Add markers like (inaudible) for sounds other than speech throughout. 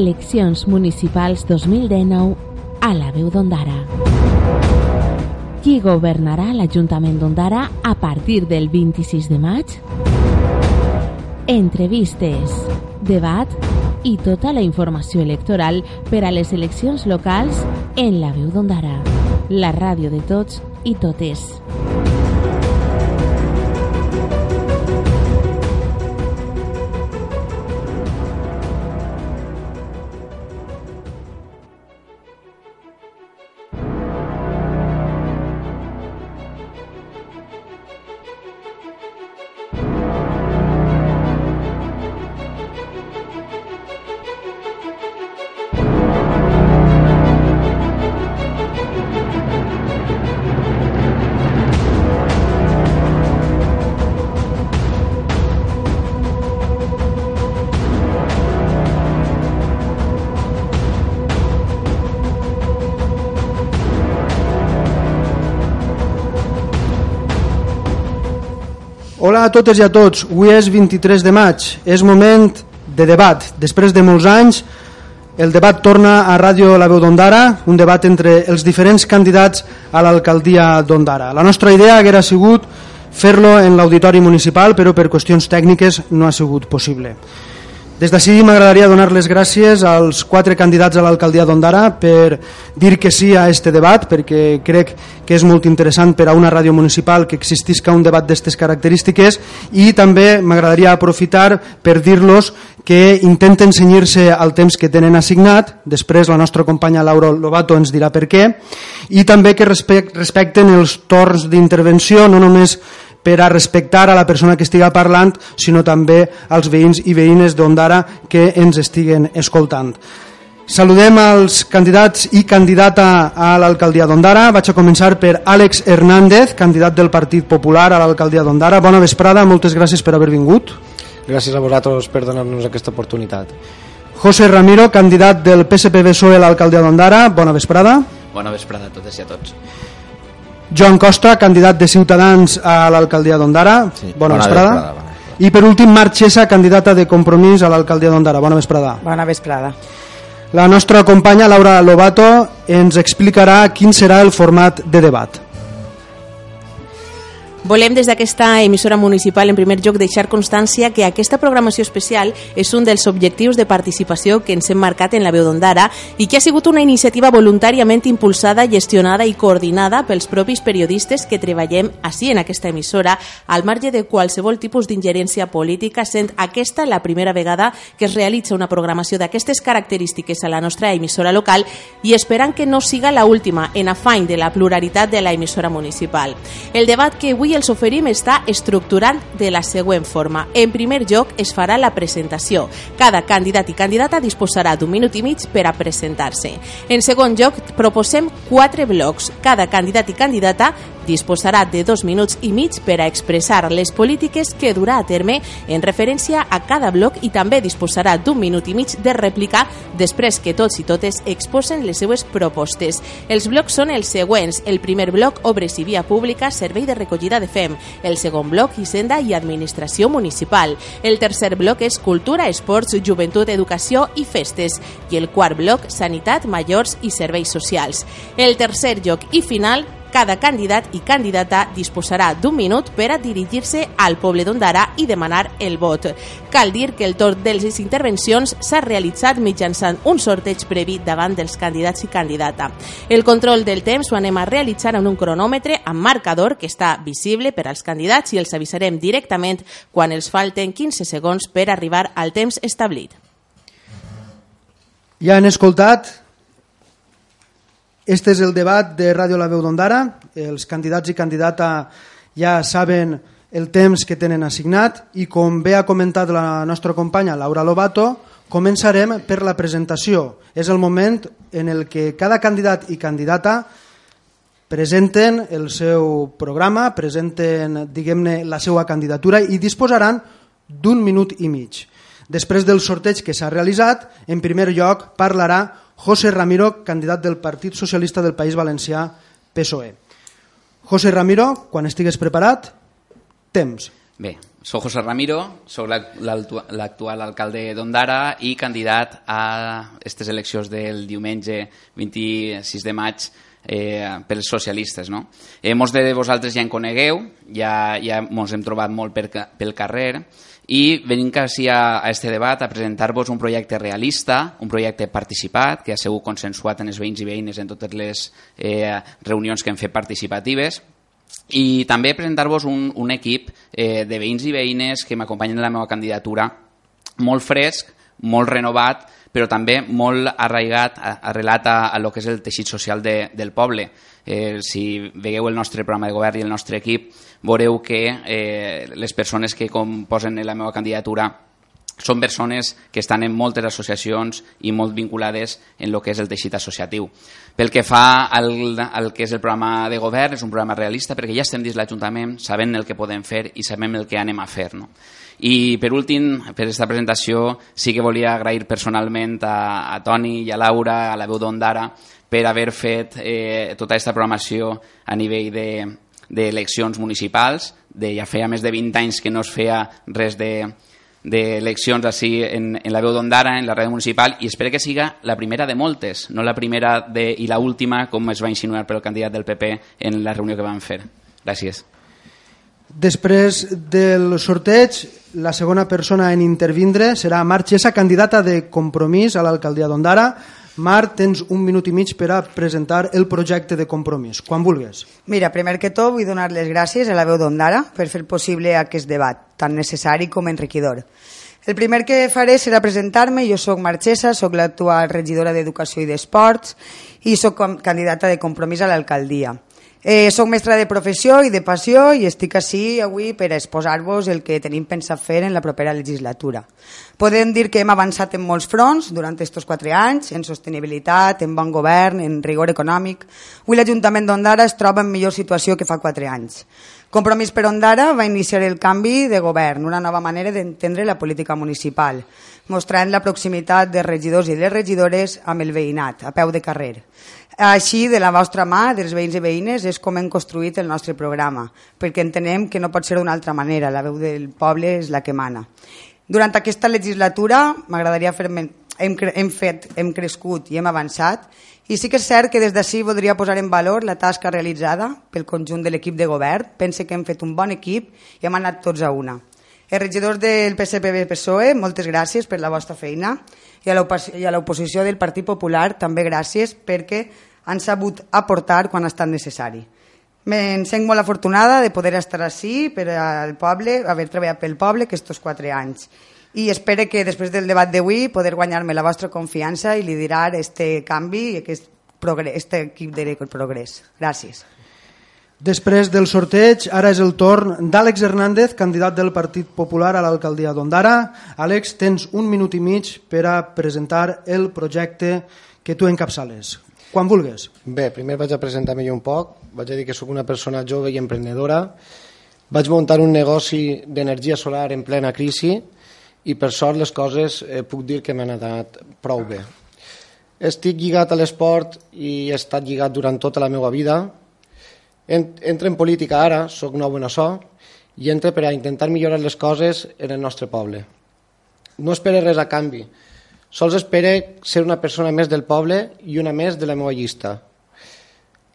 Eleccions municipals 2019 a la veu d'Ondara. Qui governarà l'Ajuntament d'Ondara a partir del 26 de maig? Entrevistes, debat i tota la informació electoral per a les eleccions locals en la veu d'Ondara, la ràdio de tots i totes. Hola a totes i a tots, avui és 23 de maig, és moment de debat. Després de molts anys, el debat torna a Ràdio La Veu d'Ondara, un debat entre els diferents candidats a l'alcaldia d'Ondara. La nostra idea haguera sigut fer-lo en l'auditori municipal, però per qüestions tècniques no ha sigut possible. Des d'ací m'agradaria donar les gràcies als quatre candidats a l'alcaldia d'Ondara per dir que sí a este debat, perquè crec que és molt interessant per a una ràdio municipal que existisca un debat d'aquestes característiques i també m'agradaria aprofitar per dir-los que intenten senyir-se al temps que tenen assignat, després la nostra companya Laura Lobato ens dirà per què, i també que respecten els torns d'intervenció, no només per a respectar a la persona que estiga parlant, sinó també als veïns i veïnes d'Ondara que ens estiguen escoltant. Saludem als candidats i candidata a l'alcaldia d'Ondara. Vaig a començar per Àlex Hernández, candidat del Partit Popular a l'alcaldia d'Ondara. Bona vesprada, moltes gràcies per haver vingut. Gràcies a vosaltres per donar-nos aquesta oportunitat. José Ramiro, candidat del PSPB-PSOE a l'alcaldia d'Ondara. Bona vesprada. Bona vesprada a totes i a tots. Joan Costa, candidat de Ciutadans a l'alcaldia d'Ondara. Sí, bona, bona vesprada. vesprada, bona vesprada. I per últim, Marc Xessa, candidata de Compromís a l'alcaldia d'Ondara. Bona vesprada. Bona vesprada. La nostra companya Laura Lobato ens explicarà quin serà el format de debat. Volem des d'aquesta emissora municipal en primer lloc deixar constància que aquesta programació especial és un dels objectius de participació que ens hem marcat en la veu d'Ondara i que ha sigut una iniciativa voluntàriament impulsada, gestionada i coordinada pels propis periodistes que treballem així en aquesta emissora al marge de qualsevol tipus d'ingerència política sent aquesta la primera vegada que es realitza una programació d'aquestes característiques a la nostra emissora local i esperant que no siga la última en afany de la pluralitat de la emissora municipal. El debat que avui els oferim està estructurant de la següent forma. En primer lloc es farà la presentació. Cada candidat i candidata disposarà d'un minut i mig per a presentar-se. En segon lloc proposem quatre blocs. Cada candidat i candidata disposarà de dos minuts i mig per a expressar les polítiques que durà a terme en referència a cada bloc i també disposarà d'un minut i mig de rèplica després que tots i totes exposen les seues propostes. Els blocs són els següents. El primer bloc, obres i via pública, servei de recollida de FEM. El segon bloc, Hisenda i administració municipal. El tercer bloc és cultura, esports, joventut, educació i festes. I el quart bloc, sanitat, majors i serveis socials. El tercer lloc i final, cada candidat i candidata disposarà d'un minut per a dirigir-se al poble d'Ondara i demanar el vot. Cal dir que el torn de les intervencions s'ha realitzat mitjançant un sorteig previ davant dels candidats i candidata. El control del temps ho anem a realitzar en un cronòmetre amb marcador que està visible per als candidats i els avisarem directament quan els falten 15 segons per arribar al temps establit. Ja han escoltat Este és el debat de Ràdio La Veu d'Ondara. Els candidats i candidata ja saben el temps que tenen assignat i com bé ha comentat la nostra companya Laura Lobato, començarem per la presentació. És el moment en el que cada candidat i candidata presenten el seu programa, presenten diguem-ne la seva candidatura i disposaran d'un minut i mig. Després del sorteig que s'ha realitzat, en primer lloc parlarà José Ramiro, candidat del Partit Socialista del País Valencià, PSOE. José Ramiro, quan estigues preparat, temps. Bé, soc José Ramiro, sóc l'actual alcalde d'Ondara i candidat a aquestes eleccions del diumenge 26 de maig eh, pels socialistes. No? Eh, molts de vosaltres ja en conegueu, ja, ja ens hem trobat molt per, pel carrer i venim quasi a, a este debat a presentar-vos un projecte realista, un projecte participat, que ha sigut consensuat en els veïns i veïnes en totes les eh, reunions que hem fet participatives, i també presentar-vos un, un equip eh, de veïns i veïnes que m'acompanyen en la meva candidatura molt fresc, molt renovat, però també molt arraigat, arrelat a, a lo que és el teixit social de, del poble. Eh, si veieu el nostre programa de govern i el nostre equip, veureu que eh, les persones que composen la meva candidatura són persones que estan en moltes associacions i molt vinculades en el que és el teixit associatiu. Pel que fa al, al que és el programa de govern, és un programa realista perquè ja estem dins l'Ajuntament, sabem el que podem fer i sabem el que anem a fer. No? I per últim, per aquesta presentació, sí que volia agrair personalment a, a Toni i a Laura, a la veu d'Ondara, per haver fet eh, tota aquesta programació a nivell de d'eleccions municipals, de ja feia més de 20 anys que no es feia res de, d'eleccions així en, en la veu d'Ondara, en la ràdio municipal, i espero que siga la primera de moltes, no la primera de, i la última, com es va insinuar per el candidat del PP en la reunió que vam fer. Gràcies. Després del sorteig, la segona persona en intervindre serà Marc Xessa, candidata de compromís a l'alcaldia d'Ondara. Marc, tens un minut i mig per a presentar el projecte de compromís, quan vulguis. Mira, primer que tot vull donar les gràcies a la veu d'Ondara per fer possible aquest debat, tan necessari com enriquidor. El primer que faré serà presentar-me. Jo sóc Marchesa, sóc l'actual regidora d'Educació i d'Esports i sóc candidata de compromís a l'alcaldia. Eh, soc mestra de professió i de passió i estic així avui per exposar-vos el que tenim pensat fer en la propera legislatura. Podem dir que hem avançat en molts fronts durant aquests quatre anys, en sostenibilitat, en bon govern, en rigor econòmic. Avui l'Ajuntament d'Ondara es troba en millor situació que fa quatre anys. Compromís per Ondara va iniciar el canvi de govern, una nova manera d'entendre la política municipal, mostrant la proximitat de regidors i de regidores amb el veïnat, a peu de carrer. Així, de la vostra mà, dels veïns i veïnes, és com hem construït el nostre programa, perquè entenem que no pot ser d'una altra manera, la veu del poble és la que mana. Durant aquesta legislatura m'agradaria fer hem, hem, fet, hem crescut i hem avançat i sí que és cert que des d'ací voldria posar en valor la tasca realitzada pel conjunt de l'equip de govern. Pense que hem fet un bon equip i hem anat tots a una. Els regidors del PSPB-PSOE, moltes gràcies per la vostra feina i a l'oposició del Partit Popular també gràcies perquè han sabut aportar quan ha estat necessari. Me'n sent molt afortunada de poder estar així per al poble, haver treballat pel poble aquests quatre anys. I espero que després del debat d'avui poder guanyar-me la vostra confiança i liderar este canvi i aquest progrés, este equip de progrés. Gràcies. Després del sorteig, ara és el torn d'Àlex Hernández, candidat del Partit Popular a l'alcaldia d'Ondara. Àlex, tens un minut i mig per a presentar el projecte que tu encapçales. Quan vulgues. Bé, primer vaig a presentar-me un poc. Vaig a dir que sóc una persona jove i emprenedora. Vaig muntar un negoci d'energia solar en plena crisi i per sort les coses eh, puc dir que m'han anat prou bé. Estic lligat a l'esport i he estat lligat durant tota la meva vida. Entro en política ara, sóc nou en açò, i entro per a intentar millorar les coses en el nostre poble. No espero res a canvi, Sols espere ser una persona més del poble i una més de la meva llista.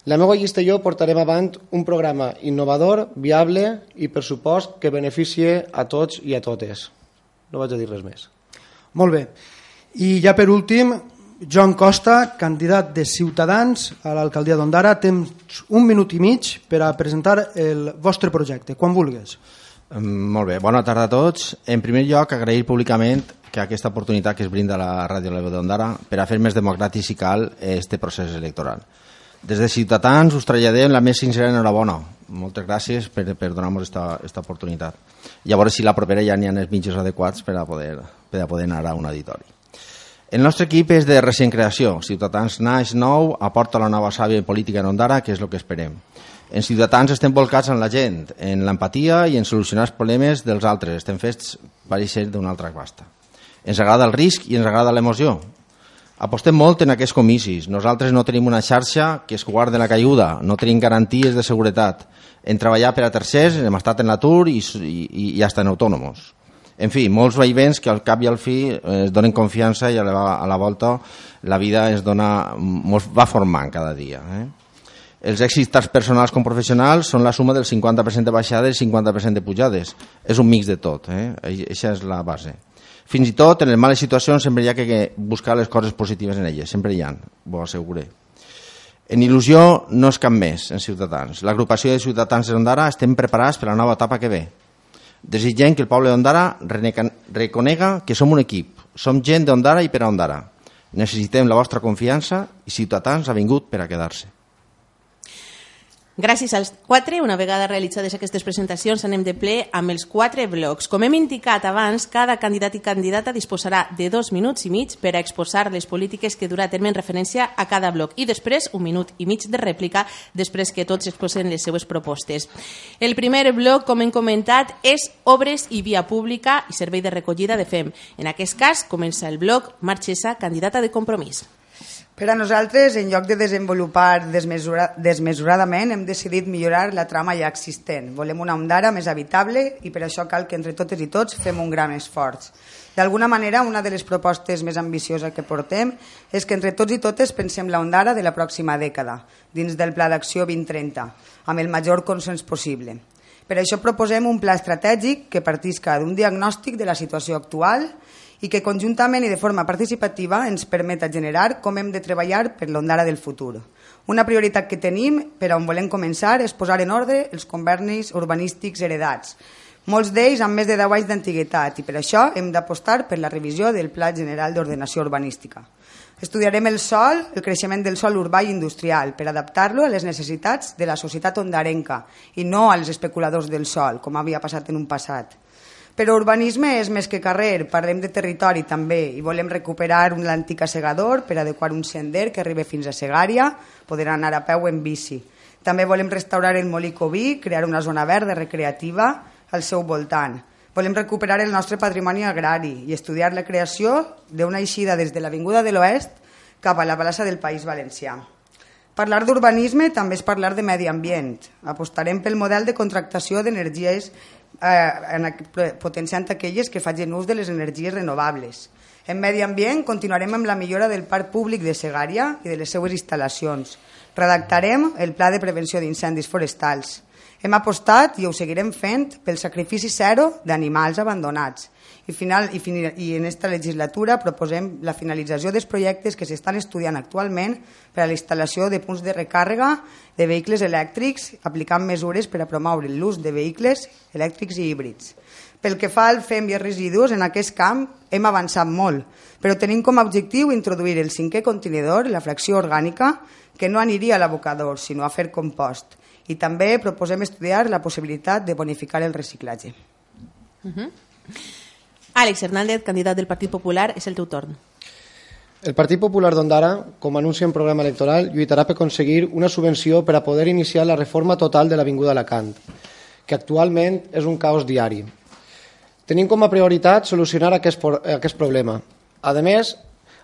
La meva llista i jo portarem avant un programa innovador, viable i, per supost, que beneficie a tots i a totes. No vaig a dir res més. Molt bé. I ja per últim, Joan Costa, candidat de Ciutadans a l'alcaldia d'Ondara. Tens un minut i mig per a presentar el vostre projecte, quan vulgues. Molt bé, bona tarda a tots. En primer lloc, agrair públicament que aquesta oportunitat que es brinda la Ràdio La d'Ondara per a fer més democràtic, si cal, este procés electoral. Des de Ciutadans us traslladem la més sincera enhorabona. Moltes gràcies per, per donar-nos aquesta oportunitat. I a si la propera ja n'hi ha els mitjans adequats per a poder, per a poder anar a un auditori. El nostre equip és de recent creació. Ciutadans naix nou, aporta la nova sàvia política en Ondara, que és el que esperem. En Ciutadans estem volcats en la gent, en l'empatia i en solucionar els problemes dels altres. Estem fets, pareixer, d'una altra basta. Ens agrada el risc i ens agrada l'emoció. Apostem molt en aquests comicis. Nosaltres no tenim una xarxa que es guarda la caiguda, no tenim garanties de seguretat. En treballar per a tercers hem estat en l'atur i, i, i ja estan autònoms. En fi, molts vaivents que al cap i al fi eh, es donen confiança i a la, a la volta la vida es dona, ens va formant cada dia. Eh? Els èxits tant personals com professionals són la suma del 50% de baixades i 50% de pujades. És un mix de tot, eh? Això és la base. Fins i tot, en les males situacions, sempre hi ha que buscar les coses positives en elles, sempre hi ha, ho asseguré. En il·lusió no és cap més en Ciutadans. L'agrupació de Ciutadans d'Ondara estem preparats per la nova etapa que ve. Desitgem que el poble d'Ondara reconega que som un equip, som gent d'Ondara i per a Ondara. Necessitem la vostra confiança i Ciutadans ha vingut per a quedar-se. Gràcies als quatre, una vegada realitzades aquestes presentacions, anem de ple amb els quatre blocs. Com hem indicat abans, cada candidat i candidata disposarà de dos minuts i mig per a exposar les polítiques que durà a terme en referència a cada bloc i després un minut i mig de rèplica després que tots exposen les seues propostes. El primer bloc, com hem comentat, és obres i via pública i servei de recollida de FEM. En aquest cas, comença el bloc Marxesa, candidata de compromís. Per a nosaltres, en lloc de desenvolupar desmesura, desmesuradament, hem decidit millorar la trama ja existent. Volem una ondara més habitable i per això cal que entre totes i tots fem un gran esforç. D'alguna manera, una de les propostes més ambicioses que portem és que entre tots i totes pensem la ondara de la pròxima dècada, dins del Pla d'Acció 2030, amb el major consens possible. Per això proposem un pla estratègic que partisca d'un diagnòstic de la situació actual i que conjuntament i de forma participativa ens permeta generar com hem de treballar per l'Ondara del futur. Una prioritat que tenim per on volem començar és posar en ordre els convernis urbanístics heredats, molts d'ells amb més de 10 anys d'antiguitat i per això hem d'apostar per la revisió del Pla General d'Ordenació Urbanística. Estudiarem el sol, el creixement del sol urbà i industrial per adaptar-lo a les necessitats de la societat ondarenca i no als especuladors del sol, com havia passat en un passat. Però urbanisme és més que carrer, parlem de territori també i volem recuperar un l'antic assegador per adequar un sender que arribi fins a Segària, poder anar a peu en bici. També volem restaurar el Molí Coví, crear una zona verda recreativa al seu voltant. Volem recuperar el nostre patrimoni agrari i estudiar la creació d'una eixida des de l'Avinguda de l'Oest cap a la plaça del País Valencià. Parlar d'urbanisme també és parlar de medi ambient. Apostarem pel model de contractació d'energies eh, potenciant aquelles que facin ús de les energies renovables. En medi ambient continuarem amb la millora del parc públic de Segària i de les seues instal·lacions. Redactarem el pla de prevenció d'incendis forestals. Hem apostat, i ho seguirem fent, pel sacrifici zero d'animals abandonats i, final, i, fin, i en aquesta legislatura proposem la finalització dels projectes que s'estan estudiant actualment per a la instal·lació de punts de recàrrega de vehicles elèctrics, aplicant mesures per a promoure l'ús de vehicles elèctrics i híbrids. Pel que fa al FEM i residus, en aquest camp hem avançat molt, però tenim com a objectiu introduir el cinquè contenidor, la fracció orgànica, que no aniria a l'abocador, sinó a fer compost. I també proposem estudiar la possibilitat de bonificar el reciclatge. Uh -huh. Àlex Hernández, candidat del Partit Popular, és el teu torn. El Partit Popular d'Ondara, com anuncia en programa electoral, lluitarà per aconseguir una subvenció per a poder iniciar la reforma total de l'Avinguda Alacant, que actualment és un caos diari. Tenim com a prioritat solucionar aquest, aquest problema. A més,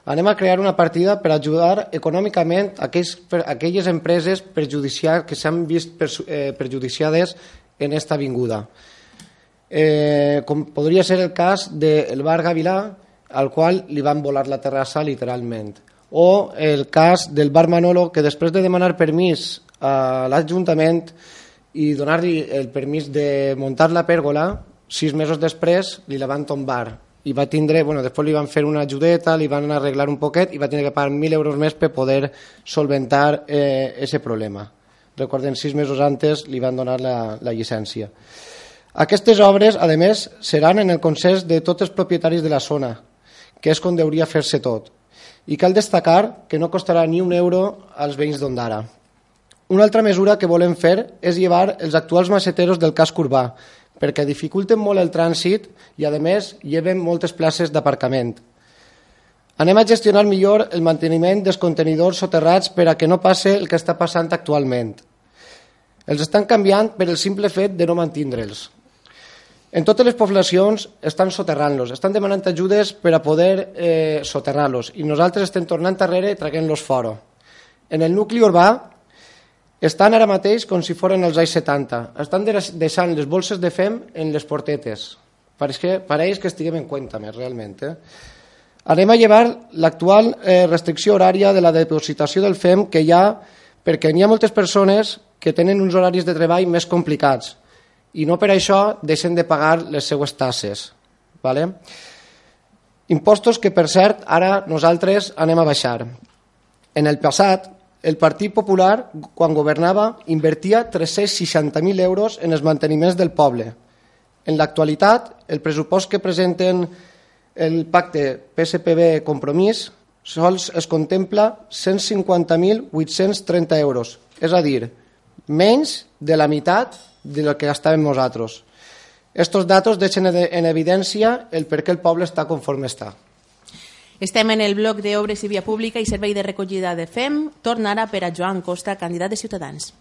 anem a crear una partida per ajudar econòmicament aquells, aquelles empreses que s'han vist eh, perjudiciades en aquesta avinguda eh, com podria ser el cas del bar Gavilà, al qual li van volar la terrassa literalment. O el cas del bar Manolo, que després de demanar permís a l'Ajuntament i donar-li el permís de muntar la pèrgola, sis mesos després li la van tombar i va tindre, bueno, després li van fer una ajudeta, li van arreglar un poquet i va tindre que pagar 1.000 euros més per poder solventar eh, ese problema. Recordem, sis mesos antes li van donar la, la llicència. Aquestes obres, a més, seran en el consens de tots els propietaris de la zona, que és com hauria fer-se tot. I cal destacar que no costarà ni un euro als veïns d'Ondara. Una altra mesura que volem fer és llevar els actuals maceteros del casc urbà, perquè dificulten molt el trànsit i, a més, lleven moltes places d'aparcament. Anem a gestionar millor el manteniment dels contenidors soterrats per a que no passe el que està passant actualment. Els estan canviant per el simple fet de no mantindre'ls. En totes les poblacions estan soterrant-los, estan demanant ajudes per a poder eh, soterrar-los i nosaltres estem tornant darrere traguent-los fora. En el nucli urbà estan ara mateix com si foren els anys 70. Estan deixant les bolses de fem en les portetes. Pareix que, pareix que estiguem en compte més, realment. Eh? Anem a llevar l'actual eh, restricció horària de la depositació del FEM que hi ha perquè n'hi ha moltes persones que tenen uns horaris de treball més complicats i no per això deixen de pagar les seues tasses. Vale? Impostos que, per cert, ara nosaltres anem a baixar. En el passat, el Partit Popular, quan governava, invertia 360.000 euros en els manteniments del poble. En l'actualitat, el pressupost que presenten el pacte PSPB Compromís sols es contempla 150.830 euros, és a dir, menys de la meitat de lo que gastàvem nosaltres. Estos datos deixen en evidència el per què el poble està conforme està. Estem en el bloc d'Obres i Via Pública i Servei de Recollida de FEM. Torna ara per a Joan Costa, candidat de Ciutadans.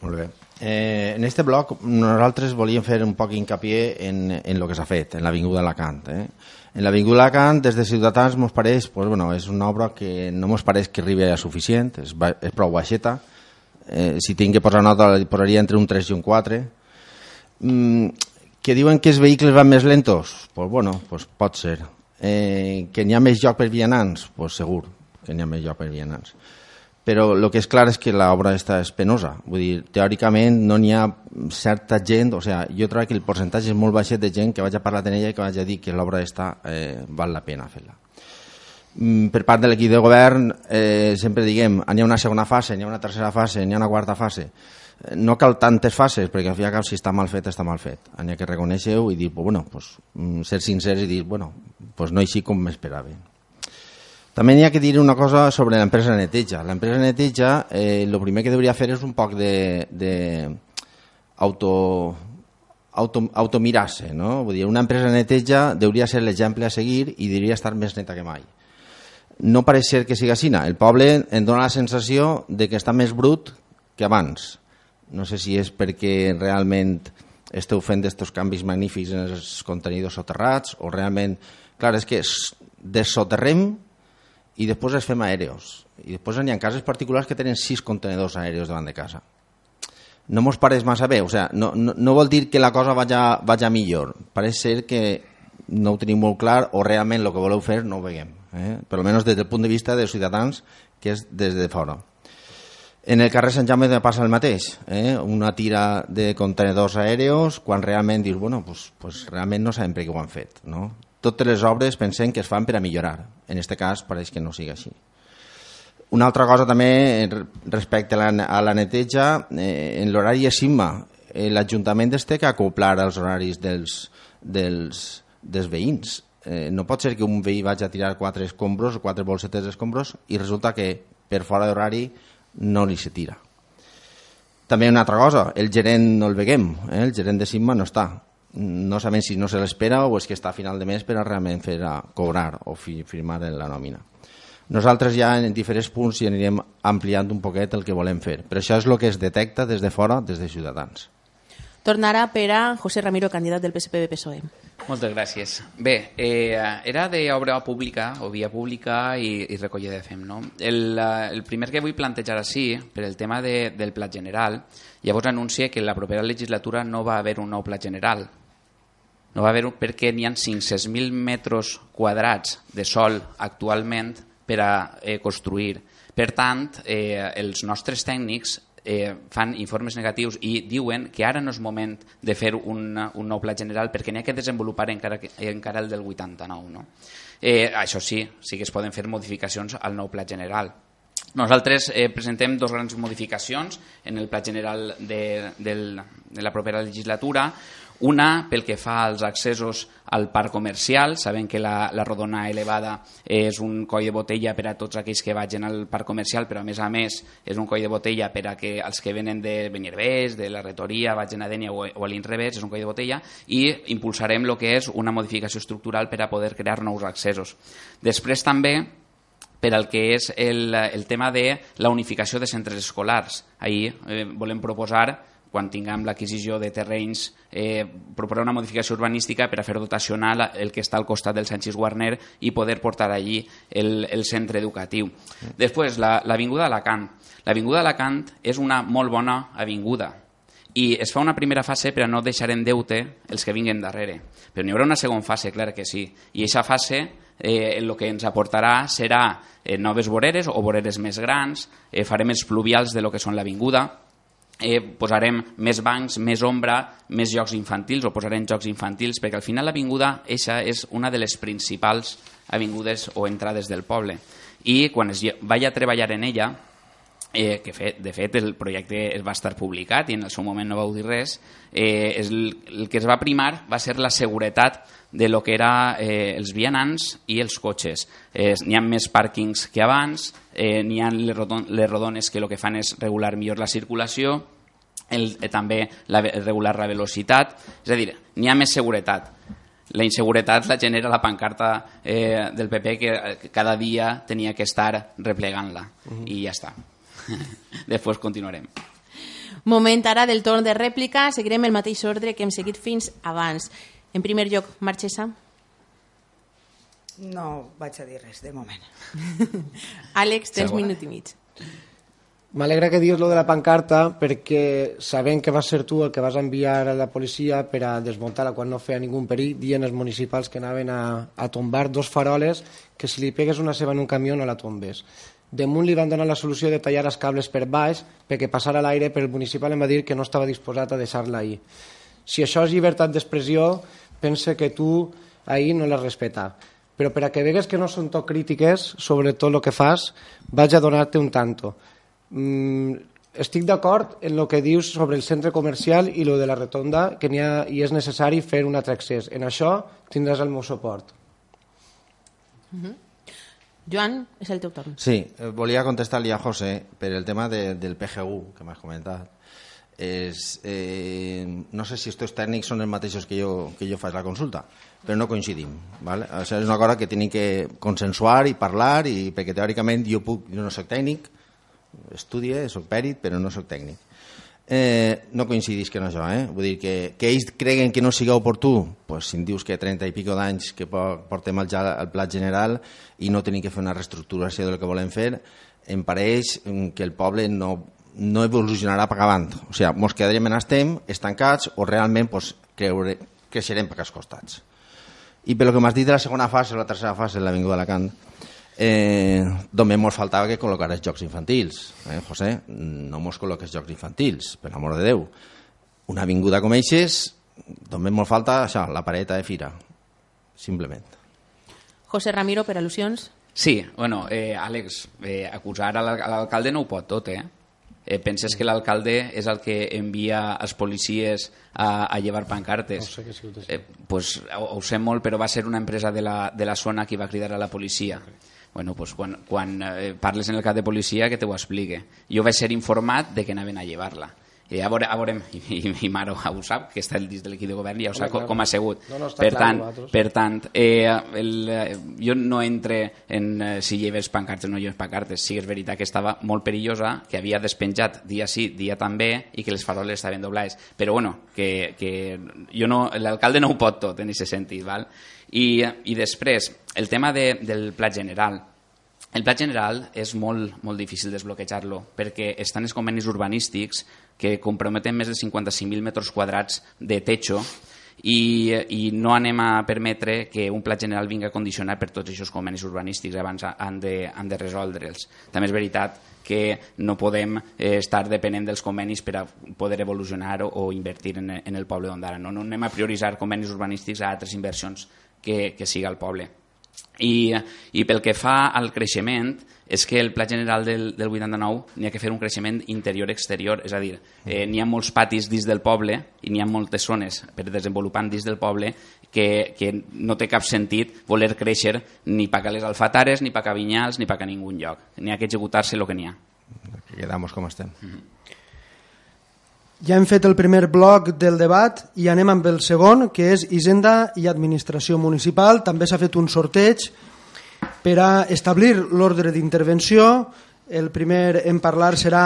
Molt bé. Eh, en este bloc nosaltres volíem fer un poc hincapié en, en lo que s'ha fet, en l'Avinguda Alacant. Eh? En l'Avinguda Alacant, des de Ciutadans, mos pareix, pues, bueno, és una obra que no mos pareix que arribi a suficient, és, és prou baixeta. Eh, si tinc que posar nota, la posaria entre un 3 i un 4. Mm, que diuen que els vehicles van més lentos? Pues, bueno, pues pot ser. Eh, que n'hi ha més lloc per vianants? Pues segur que n'hi ha més lloc per vianants però el que és clar és que l'obra està és penosa. Vull dir, teòricament no n'hi ha certa gent, o sigui, jo trobo que el percentatge és molt baixet de gent que vaig a parlar amb ella i que vaig a dir que l'obra està eh, val la pena fer-la. Mm, per part de l'equip de govern, eh, sempre diguem, n'hi ha una segona fase, n'hi ha una tercera fase, n'hi ha una quarta fase. Eh, no cal tantes fases, perquè al fi i al cap si està mal fet, està mal fet. N'hi ha que reconèixer-ho i dir, pues, bueno, pues, mm, ser sincers i dir, bueno, pues no així com m'esperava. També hi ha que dir una cosa sobre l'empresa neteja. L'empresa neteja, eh, primer que hauria fer és un poc de, de auto, auto, automirar-se. No? Vull dir, una empresa neteja hauria ser l'exemple a seguir i diria estar més neta que mai. No pareix ser que siga així. El poble em dona la sensació de que està més brut que abans. No sé si és perquè realment esteu fent aquests canvis magnífics en els contenidors soterrats o realment... Clar, és que dessoterrem i després els fem aèreos. I després hi ha cases particulars que tenen sis contenedors aèreos davant de casa. No mos pareix massa bé, o sea, no, no, no vol dir que la cosa vaya, vaya millor. Pareix ser que no ho tenim molt clar o realment el que voleu fer no ho veiem. Eh? Per almenys des del punt de vista dels ciutadans, que és des de fora. En el carrer Sant Jaume passa el mateix, eh? una tira de contenedors aèreos quan realment dius, bueno, pues, pues realment no sabem per què ho han fet. No? totes les obres pensem que es fan per a millorar. En aquest cas pareix que no sigui així. Una altra cosa també respecte a la, a la neteja, eh, en l'horari Sigma, eh, l'Ajuntament té que acoplar els horaris dels, dels, dels veïns. Eh, no pot ser que un veí vagi a tirar quatre escombros o quatre bolsetes d'escombros i resulta que per fora d'horari no li se tira. També una altra cosa, el gerent no el veiem, eh? el gerent de Sigma no està no sabem si no se l'espera o és que està a final de mes per a realment fer a cobrar o fi, firmar la nòmina. Nosaltres ja en diferents punts ja anirem ampliant un poquet el que volem fer, però això és el que es detecta des de fora, des de Ciutadans. Tornarà per a José Ramiro, candidat del PSPB-PSOE. Moltes gràcies. Bé, eh, era d'obra pública o via pública i, i recollida de FEM. No? El, eh, el primer que vull plantejar així, per el tema de, del pla general, llavors anuncia que la propera legislatura no va haver un nou pla general, no va haver perquè n'hi ha 500.000 metres quadrats de sol actualment per a eh, construir. Per tant, eh, els nostres tècnics eh, fan informes negatius i diuen que ara no és moment de fer un, un nou pla general perquè n'hi ha que desenvolupar encara, encara el del 89. No? Eh, això sí, sí que es poden fer modificacions al nou pla general. Nosaltres eh, presentem dos grans modificacions en el pla general de, de, de la propera legislatura. Una, pel que fa als accessos al parc comercial, sabem que la, la rodona elevada és un coll de botella per a tots aquells que vagin al parc comercial, però a més a més és un coll de botella per a que els que venen de Benirbés, de la Retoria, vagin a Dènia o, o a l'inrevés, és un coll de botella, i impulsarem el que és una modificació estructural per a poder crear nous accessos. Després també per al que és el, el tema de la unificació de centres escolars. Ahir eh, volem proposar quan tinguem l'adquisició de terrenys, eh, proposar una modificació urbanística per a fer dotacional el que està al costat del Sanchis Warner i poder portar allí el, el centre educatiu. Després, l'Avinguda la, Alacant. L'Avinguda Alacant és una molt bona avinguda, i es fa una primera fase per a no deixar en deute els que vinguen darrere. Però n'hi haurà una segona fase, clar que sí. I aquesta fase eh, el que ens aportarà serà eh, noves voreres o voreres més grans, eh, farem els pluvials de lo que són l'avinguda, eh, posarem més bancs, més ombra, més jocs infantils o posarem jocs infantils, perquè al final l'avinguda eixa és una de les principals avingudes o entrades del poble. I quan es vaya a treballar en ella, eh, que fet, de fet el projecte es va estar publicat i en el seu moment no vau dir res, eh, és el, el que es va primar va ser la seguretat de lo que era eh, els vianants i els cotxes. Eh, n'hi ha més pàrquings que abans, eh, n'hi ha les, rodon les rodones que el que fan és regular millor la circulació, el, eh, també la, regular la velocitat, és a dir, n'hi ha més seguretat. La inseguretat la genera la pancarta eh, del PP que, que cada dia tenia que estar replegant-la uh -huh. i ja està. (laughs) Després continuarem. Moment ara del torn de rèplica. Seguirem el mateix ordre que hem seguit fins abans. En primer lloc, Marchesa. No vaig a dir res, de moment. (laughs) Àlex, tens Segona. minut i mig. M'alegra que dius lo de la pancarta perquè sabent que vas ser tu el que vas enviar a la policia per a desmuntar-la quan no feia ningú perill, dient els municipals que anaven a, a tombar dos faroles que si li pegues una ceba en un camió no la tombes. Damunt li van donar la solució de tallar els cables per baix perquè passara l'aire, però el municipal em va dir que no estava disposat a deixar-la ahir. Si això és llibertat d'expressió, pense que tu ahir no l'has respetat. Però per a que vegues que no són tot crítiques sobre tot el que fas, vaig a donar-te un tanto. Mm, estic d'acord en el que dius sobre el centre comercial i lo de la retonda, que ha, i és necessari fer un altre accés. En això tindràs el meu suport. Mm -hmm. Joan, és el teu torn. Sí, eh, volia contestar-li a José per el tema de, del PGU que m'has comentat. És, eh, no sé si aquests tècnics són els mateixos que jo, que jo faig la consulta, però no coincidim. ¿vale? O sigui, és una cosa que tenim que consensuar i parlar, i, perquè teòricament jo, puc, jo no soc tècnic, estudie, soc pèrit, però no soc tècnic eh, no coincidís que no jo, eh? Vull dir que, que ells creguen que no siga oportú, pues, si em dius que 30 i pico d'anys que portem al, al plat general i no tenim que fer una reestructuració del que volem fer, em pareix mm, que el poble no, no evolucionarà per avant. O sigui, ens quedarem en estem estancats o realment pues, creure, creixerem per aquests costats. I per lo que m'has dit de la segona fase o la tercera fase, l'Avinguda d'Alacant, Eh, només ens faltava que col·locar els jocs infantils. Eh, José, no mos col·loques jocs infantils, per l'amor de Déu. Una avinguda com eixes, només ens falta això, la pareta de fira, simplement. José Ramiro, per al·lusions? Sí, bueno, eh, Àlex, eh, acusar a l'alcalde no ho pot tot, eh? eh penses que l'alcalde és el que envia els policies a, a llevar pancartes. No sé eh, pues, ho, ho sé molt, però va ser una empresa de la, de la zona qui va cridar a la policia. Okay bueno, pues quan, quan eh, parles en el cap de policia que te ho explique. Jo vaig ser informat de que anaven a llevar-la. I a veure, a veure (laughs) i, i, i Maro ho sap, que està dins de l'equip de govern, ja ho sap com, com ha sigut. No, no, per, tant, per tant, eh, el, eh, jo no entre en eh, si lleves pancartes o no lleves pancartes. Sí, és veritat que estava molt perillosa, que havia despenjat dia sí, dia també, i que les faroles estaven doblades. Però bueno, que, que jo no, l'alcalde no ho pot tot en aquest sentit. Val? I, I després, el tema de, del pla general. El pla general és molt, molt difícil desbloquejar-lo perquè estan els convenis urbanístics que comprometen més de 55.000 metres quadrats de techo i, i no anem a permetre que un pla general vinga a condicionar per tots aquests convenis urbanístics abans han de, han de resoldre'ls. També és veritat que no podem eh, estar depenent dels convenis per a poder evolucionar o, o invertir en, en el poble d'Ondara. No, no anem a prioritzar convenis urbanístics a altres inversions que, que siga el poble. I, I pel que fa al creixement, és que el pla general del, del 89 n'hi ha que fer un creixement interior-exterior, és a dir, eh, n'hi ha molts patis dins del poble i n'hi ha moltes zones per desenvolupar dins del poble que, que no té cap sentit voler créixer ni per a les alfatares, ni per a Vinyals, ni per a ningú lloc. N'hi ha que executar-se el que n'hi ha. Quedamos com estem. Mm -hmm. Ja hem fet el primer bloc del debat i anem amb el segon, que és Hisenda i Administració Municipal. També s'ha fet un sorteig per a establir l'ordre d'intervenció. El primer en parlar serà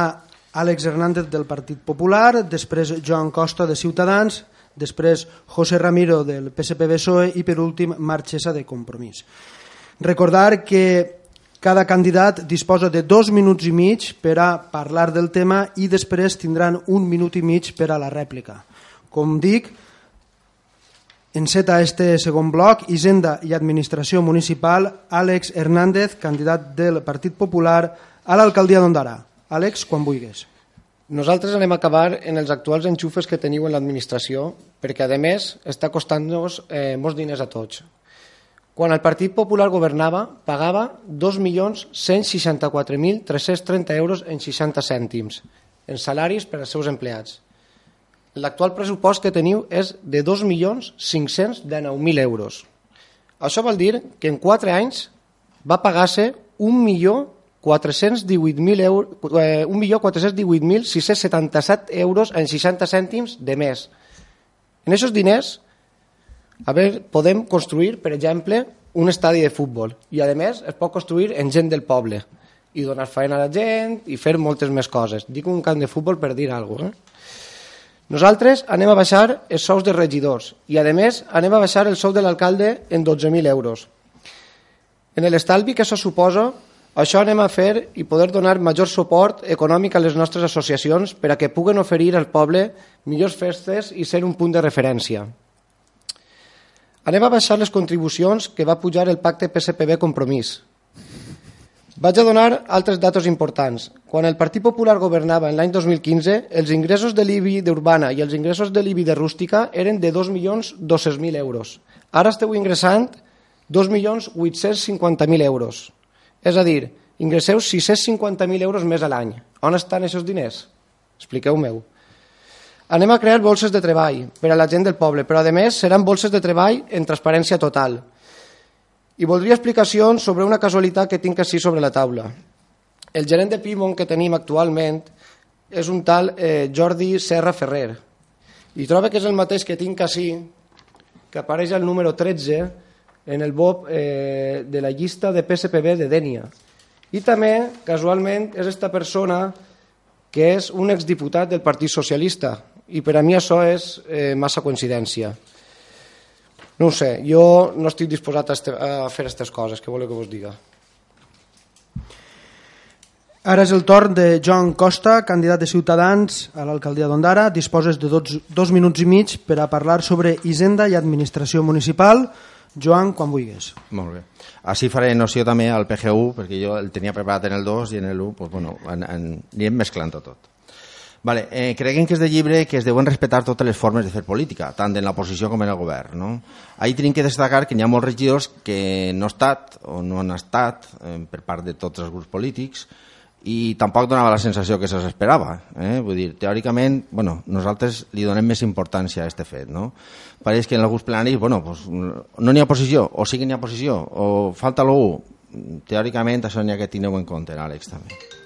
Àlex Hernández del Partit Popular, després Joan Costa de Ciutadans, després José Ramiro del PSPB-PSOE i per últim Marchesa de Compromís. Recordar que cada candidat disposa de dos minuts i mig per a parlar del tema i després tindran un minut i mig per a la rèplica. Com dic, enceta este segon bloc, Hisenda i Administració Municipal, Àlex Hernández, candidat del Partit Popular a l'alcaldia d'Ondara. Àlex, quan vulguis. Nosaltres anem a acabar en els actuals enxufes que teniu en l'administració perquè, a més, està costant-nos eh, molts diners a tots. Quan el Partit Popular governava, pagava 2.164.330 euros en 60 cèntims en salaris per als seus empleats. L'actual pressupost que teniu és de 2.519.000 euros. Això vol dir que en 4 anys va pagar-se 1.418.677 euros, eh, 1.418.677 euros en 60 cèntims de més. En aquests diners a veure, podem construir, per exemple, un estadi de futbol i a més es pot construir en gent del poble i donar feina a la gent i fer moltes més coses. Dic un camp de futbol per dir alguna cosa. Eh? Nosaltres anem a baixar els sous de regidors i, a més, anem a baixar el sou de l'alcalde en 12.000 euros. En l'estalvi que això suposa, això anem a fer i poder donar major suport econòmic a les nostres associacions per a que puguen oferir al poble millors festes i ser un punt de referència. Anem a baixar les contribucions que va pujar el pacte PSPB Compromís. Vaig a donar altres datos importants. Quan el Partit Popular governava en l'any 2015, els ingressos de l'IBI d'Urbana i els ingressos de l'IBI de Rústica eren de 2.200.000 euros. Ara esteu ingressant 2.850.000 euros. És a dir, ingresseu 650.000 euros més a l'any. On estan aquests diners? Expliqueu-m'ho. Anem a crear bolses de treball per a la gent del poble, però a més seran bolses de treball en transparència total. I voldria explicacions sobre una casualitat que tinc així sobre la taula. El gerent de Pimon que tenim actualment és un tal eh, Jordi Serra Ferrer i troba que és el mateix que tinc així, que apareix al número 13 en el BOP eh, de la llista de PSPB de Dènia. I també, casualment, és esta persona que és un exdiputat del Partit Socialista, i per a mi això és eh, massa coincidència. No ho sé, jo no estic disposat a, este, a fer aquestes coses, que voleu que vos diga. Ara és el torn de Joan Costa, candidat de Ciutadans a l'alcaldia d'Ondara. Disposes de dos, dos minuts i mig per a parlar sobre Hisenda i Administració Municipal. Joan, quan vulguis. Molt bé. Així faré noció també al PGU, perquè jo el tenia preparat en el 2 i en el 1, pues, bueno, en, en, anirem mesclant tot. Vale, eh, creguem que és de llibre que es deuen respectar totes les formes de fer política, tant en l'oposició com en el govern. No? Ahir tenim que destacar que hi ha molts regidors que no han estat o no han estat eh, per part de tots els grups polítics i tampoc donava la sensació que s'esperava. Eh? Vull dir, teòricament, bueno, nosaltres li donem més importància a aquest fet. No? Pareix que en alguns plenaris, bueno, pues, no n'hi ha oposició, o sí que n'hi ha oposició, o falta l'U. Teòricament això n'hi ha que tineu en compte, Àlex, també.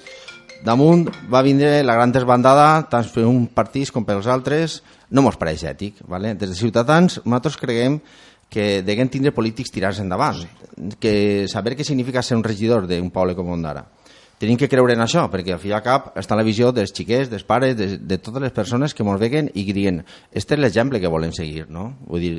Damunt va vindre la gran desbandada, tant per un partits com pels altres, no mos pareix ètic. Vale? Des de Ciutadans, nosaltres creguem que deguem tindre polítics tirats endavant, que saber què significa ser un regidor d'un poble com Ondara. Tenim que creure en això, perquè al fi i al cap està la visió dels xiquets, dels pares, de, de totes les persones que ens veguen i diuen este és l'exemple que volem seguir. No? Vull dir,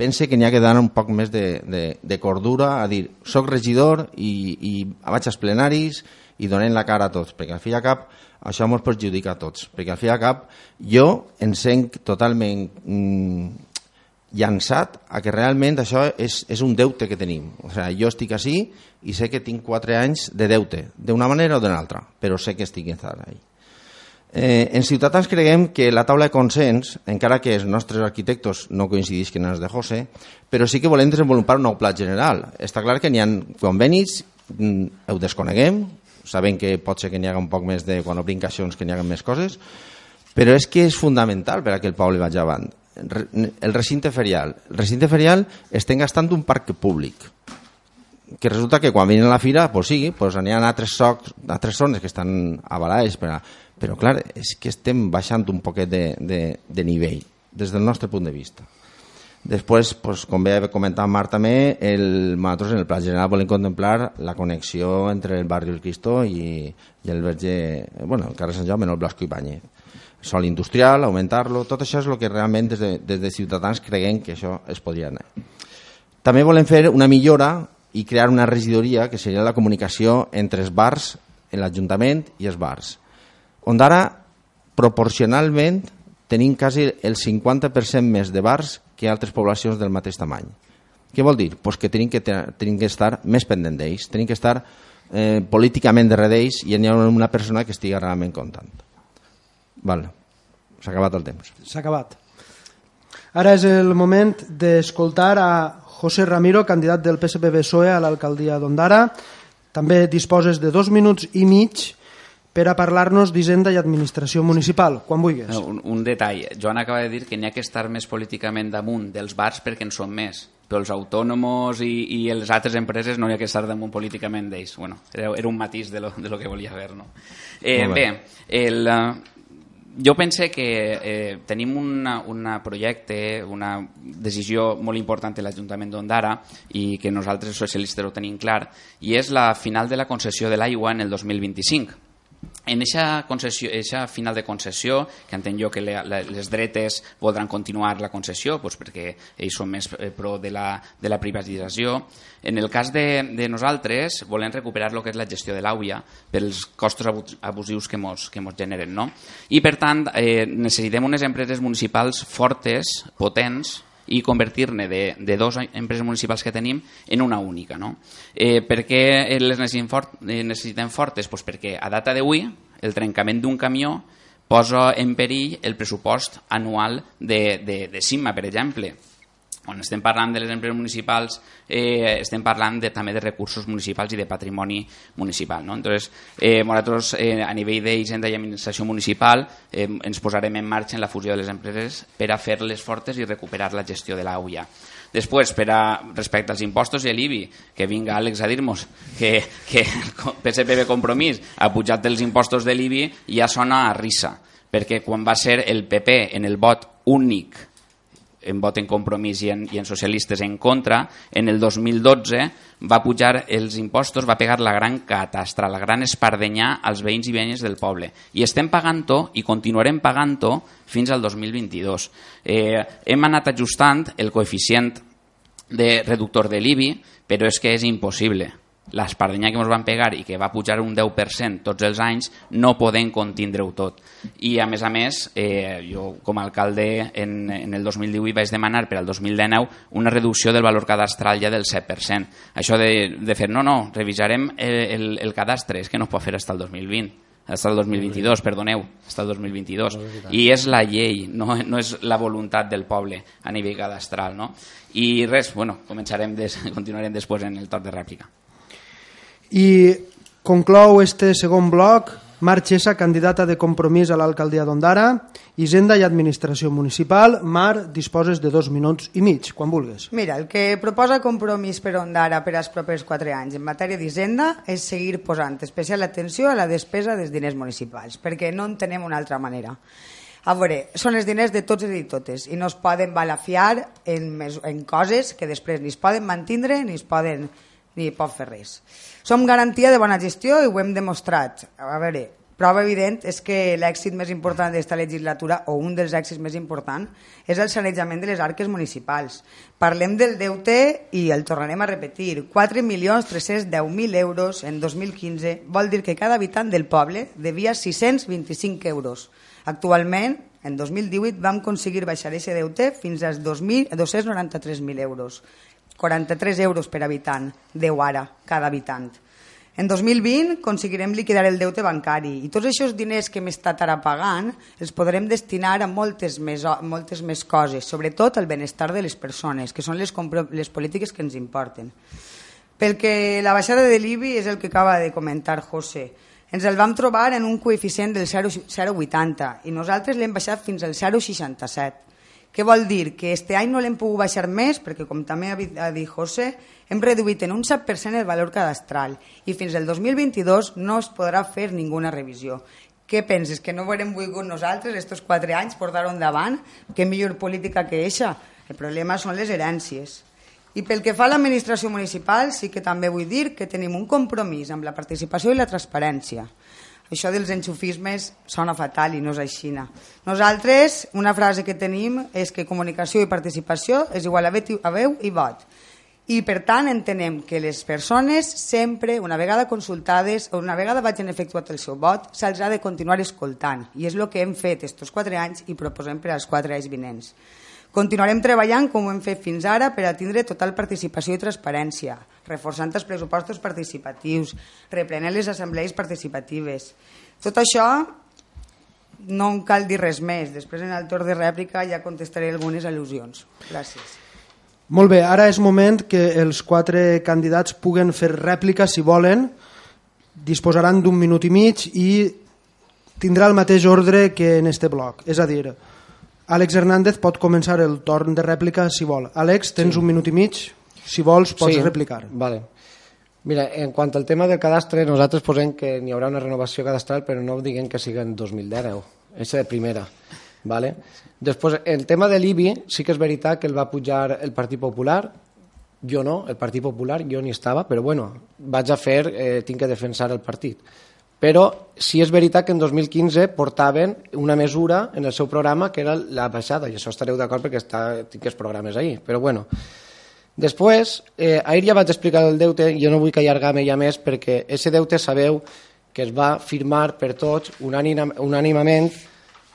pense que n'hi ha que donar un poc més de, de, de cordura a dir, soc regidor i, i vaig als plenaris i donen la cara a tots, perquè al fi i al cap això ens perjudica a tots, perquè al fi i al cap jo em sent totalment mm, llançat a que realment això és, és un deute que tenim. O sigui, jo estic així i sé que tinc 4 anys de deute, d'una manera o d'una altra, però sé que estic ahí. Eh, en Ciutadans creguem que la taula de consens, encara que els nostres arquitectos no coincidisquen en els de José, però sí que volem desenvolupar un nou pla general. Està clar que n'hi ha convenis, mm, ho desconeguem, sabem que pot ser que n'hi haga un poc més de, quan obrim caixons, que n'hi haga més coses, però és que és fundamental per a que el poble vagi avant. El recinte ferial. El recinte ferial estem gastant un parc públic, que resulta que quan venen a la fira, pues sí, pues n'hi ha altres, socs, altres zones que estan avalades, per a... però clar, és que estem baixant un poquet de, de, de nivell, des del nostre punt de vista. Després, pues, com bé ha comentat Marc també, el, nosaltres en el Pla General volem contemplar la connexió entre el barri del Cristo i, i el verge, bueno, el carrer Sant Jaume, no el Blasco i Banyet. Sol industrial, augmentar-lo, tot això és el que realment des de, des de Ciutadans creguem que això es podria anar. També volem fer una millora i crear una regidoria que seria la comunicació entre els bars, l'Ajuntament i els bars. On ara, proporcionalment, tenim quasi el 50% més de bars que altres poblacions del mateix tamany. Què vol dir? Pues que tenim que, tenim que estar més pendent d'ells, tenim que estar eh, políticament darrere d'ells i hi ha una persona que estigui realment comptant. Vale. S'ha acabat el temps. S'ha acabat. Ara és el moment d'escoltar a José Ramiro, candidat del PSPB-PSOE a l'alcaldia d'Ondara. També disposes de dos minuts i mig per a parlar-nos d'Hisenda i Administració Municipal, quan vulguis. Un, un detall. Joan acaba de dir que n'hi ha que estar més políticament damunt dels bars perquè en són més però els autònoms i, i les altres empreses no hi ha que estar damunt políticament d'ells. Bueno, era, era un matís de lo, de lo que volia fer. No? Eh, bé, el, jo pense que eh, tenim un projecte, una decisió molt important de l'Ajuntament d'Ondara i que nosaltres socialistes ho tenim clar i és la final de la concessió de l'aigua en el 2025 en aquesta concessió, eixa final de concessió, que entenc jo que le, les dretes voldran continuar la concessió doncs perquè ells són més eh, pro de la, de la privatització, en el cas de, de nosaltres volem recuperar el que és la gestió de l'AUIA pels costos abusius que mos, que mos generen. No? I per tant eh, necessitem unes empreses municipals fortes, potents, i convertir-ne de, de dues empreses municipals que tenim en una única. No? Eh, per què les necessitem, fort, eh, necessitem fortes? Pues perquè a data d'avui el trencament d'un camió posa en perill el pressupost anual de, de, de CIMA, per exemple quan estem parlant de les empreses municipals eh, estem parlant de, també de recursos municipals i de patrimoni municipal. No? Entonces, eh, nosaltres eh, a nivell d'Hisenda i Administració Municipal eh, ens posarem en marxa en la fusió de les empreses per a fer-les fortes i recuperar la gestió de l'AUIA. Després, per a, respecte als impostos i l'IBI, que vinga Àlex a dir-nos que, que el PSPB Compromís ha pujat els impostos de l'IBI ja sona a risa, perquè quan va ser el PP en el vot únic en vot en compromís i en, i en socialistes en contra, en el 2012 va pujar els impostos, va pegar la gran catastra, la gran espardenyà als veïns i veïnes del poble. I estem pagant-ho i continuarem pagant-ho fins al 2022. Eh, hem anat ajustant el coeficient de reductor de l'IBI, però és que és impossible l'espardenya que ens van pegar i que va pujar un 10% tots els anys, no podem contindre-ho tot. I a més a més, eh, jo com a alcalde en, en el 2018 vaig demanar per al 2019 una reducció del valor cadastral ja del 7%. Això de, de fer, no, no, revisarem el, el, el cadastre, és que no es pot fer fins al 2020 fins al 2022, perdoneu, fins al 2022. I és la llei, no, no és la voluntat del poble a nivell cadastral. No? I res, bueno, començarem des, (laughs) continuarem després en el torn de rèplica. I conclou este segon bloc Mar Xessa, candidata de compromís a l'alcaldia d'Ondara, Hisenda i Administració Municipal. Mar, disposes de dos minuts i mig, quan vulguis. Mira, el que proposa compromís per Ondara per als propers quatre anys en matèria d'Hisenda és seguir posant especial atenció a la despesa dels diners municipals, perquè no en tenem una altra manera. A veure, són els diners de tots i totes i no es poden balafiar en, en coses que després ni es poden mantindre ni es poden ni pot fer res. Som garantia de bona gestió i ho hem demostrat. A veure, prova evident és que l'èxit més important d'aquesta legislatura, o un dels èxits més importants, és el sanejament de les arques municipals. Parlem del deute i el tornarem a repetir. 4.310.000 euros en 2015 vol dir que cada habitant del poble devia 625 euros. Actualment, en 2018, vam aconseguir baixar aquest deute fins als 293.000 euros. 43 euros per habitant, 10 ara, cada habitant. En 2020 aconseguirem liquidar el deute bancari i tots aquests diners que hem estat ara pagant els podrem destinar a moltes més, moltes més coses, sobretot al benestar de les persones, que són les, les polítiques que ens importen. Pel que la baixada de l'IBI és el que acaba de comentar José. Ens el vam trobar en un coeficient del 0,80 i nosaltres l'hem baixat fins al 0,67. Què vol dir? Que este any no l'hem pogut baixar més perquè, com també ha dit José, hem reduït en un 7% el valor cadastral i fins al 2022 no es podrà fer ninguna revisió. Què penses? Que no haurem volgut nosaltres estos quatre anys portar-ho endavant? Què millor política que eixa? El problema són les herències. I pel que fa a l'administració municipal, sí que també vull dir que tenim un compromís amb la participació i la transparència. Això dels enxufismes sona fatal i no és així. Nosaltres, una frase que tenim és que comunicació i participació és igual a veu i vot. I, per tant, entenem que les persones sempre, una vegada consultades o una vegada vagin efectuat el seu vot, se'ls ha de continuar escoltant. I és el que hem fet aquests quatre anys i proposem per als quatre anys vinents. Continuarem treballant com ho hem fet fins ara per a tindre total participació i transparència, reforçant els pressupostos participatius, reprenent les assemblees participatives. Tot això no em cal dir res més. Després en el torn de rèplica ja contestaré algunes al·lusions. Gràcies. Molt bé, ara és moment que els quatre candidats puguen fer rèplica si volen. Disposaran d'un minut i mig i tindrà el mateix ordre que en este bloc. És a dir, Àlex Hernández pot començar el torn de rèplica si vol. Àlex, tens sí. un minut i mig. Si vols, pots sí. replicar. Vale. Mira, en quant al tema del cadastre, nosaltres posem que n'hi haurà una renovació cadastral, però no diguem que sigui en 2010. Aquesta de primera. Vale? Després, el tema de l'IBI, sí que és veritat que el va pujar el Partit Popular, jo no, el Partit Popular, jo ni estava, però bueno, vaig a fer, eh, tinc que defensar el partit però sí és veritat que en 2015 portaven una mesura en el seu programa que era la baixada, i això estareu d'acord perquè està, tinc els programes ahí, però bueno. Després, eh, ahir ja vaig explicar el deute, jo no vull que allargar-me ja més perquè aquest deute sabeu que es va firmar per tots unànimament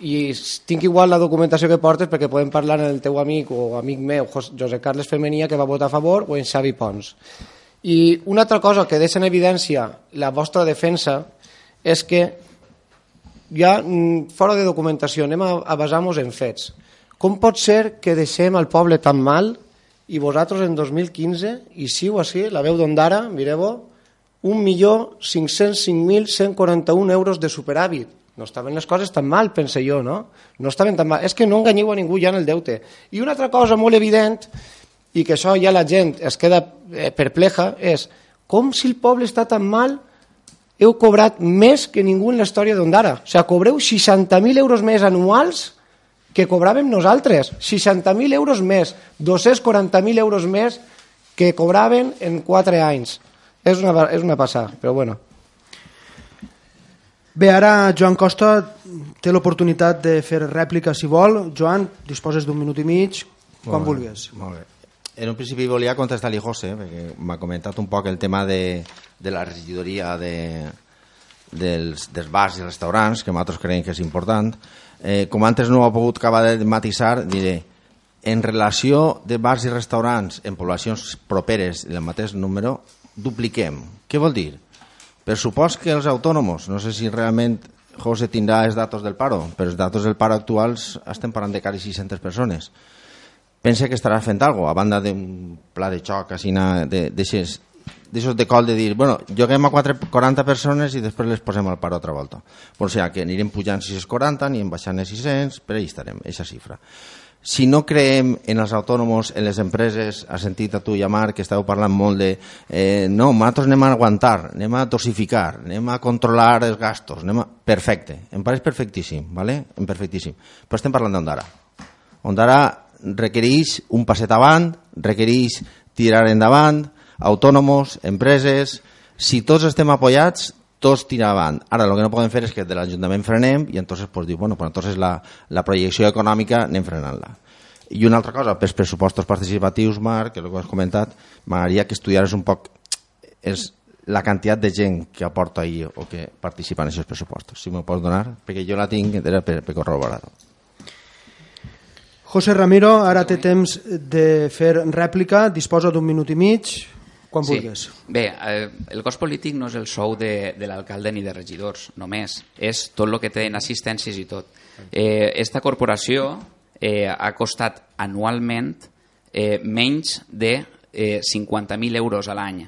i tinc igual la documentació que portes perquè podem parlar amb el teu amic o amic meu, José Carles Femenia, que va votar a favor, o en Xavi Pons. I una altra cosa que deixa en evidència la vostra defensa és que ja mm, fora de documentació anem a, a basar-nos en fets. Com pot ser que deixem el poble tan mal i vosaltres en 2015, i siu així, la veu d'Ondara, mireu-ho, 1.505.141 euros de superàvit. No estaven les coses tan mal, pense jo, no? No estaven tan mal. És que no enganyeu a ningú ja en el deute. I una altra cosa molt evident, i que això ja la gent es queda eh, perpleja, és com si el poble està tan mal heu cobrat més que ningú en la història d'Ondara. O sigui, cobreu 60.000 euros més anuals que cobràvem nosaltres. 60.000 euros més, 240.000 euros més que cobraven en 4 anys. És una, és una passada, però bueno. Bé, ara Joan Costa té l'oportunitat de fer rèplica si vol. Joan, disposes d'un minut i mig, quan molt vulguis. Molt bé. En un principi volia contestar-li José, perquè m'ha comentat un poc el tema de, de la regidoria de, dels, dels bars i restaurants, que nosaltres creiem que és important. Eh, com antes no ho ha pogut acabar de matisar, diré, en relació de bars i restaurants en poblacions properes i el mateix número, dupliquem. Què vol dir? Per supòs que els autònoms, no sé si realment José tindrà els datos del paro, però els datos del paro actuals estem parlant de quasi 600 persones pense que estarà fent alguna cosa, a banda d'un pla de xoc així de, d'aixòs de col de dir, bueno, joguem a 4, 40 persones i després les posem al paro altra volta. O sigui que anirem pujant 640, anirem baixant a 600, per ahí estarem, aquesta xifra. Si no creem en els autònoms, en les empreses, ha sentit a tu i a Marc que esteu parlant molt de eh, no, nosaltres anem a aguantar, anem a dosificar, anem a controlar els gastos, anem a... perfecte, em pareix perfectíssim, ¿vale? Perfectíssim. Però estem parlant d'Ondara. Ondara requereix un passet avant, requereix tirar endavant, autònoms, empreses... Si tots estem apoyats, tots tirar avant. Ara, el que no podem fer és que de l'Ajuntament frenem i entonces pues, dir, bueno, pues, entonces la, la projecció econòmica anem frenant-la. I una altra cosa, pels pressupostos participatius, Marc, que el que has comentat, m'agradaria que estudiares un poc és la quantitat de gent que aporta ahir o que participa en aquests pressupostos. Si m'ho pots donar, perquè jo la tinc per, per corroborar-ho. José Ramiro, ara té temps de fer rèplica, disposa d'un minut i mig, quan sí. vulguis. Bé, eh, el cost polític no és el sou de, de l'alcalde ni de regidors, només. És tot el que tenen assistències i tot. Eh, esta corporació eh, ha costat anualment eh, menys de eh, 50.000 euros a l'any,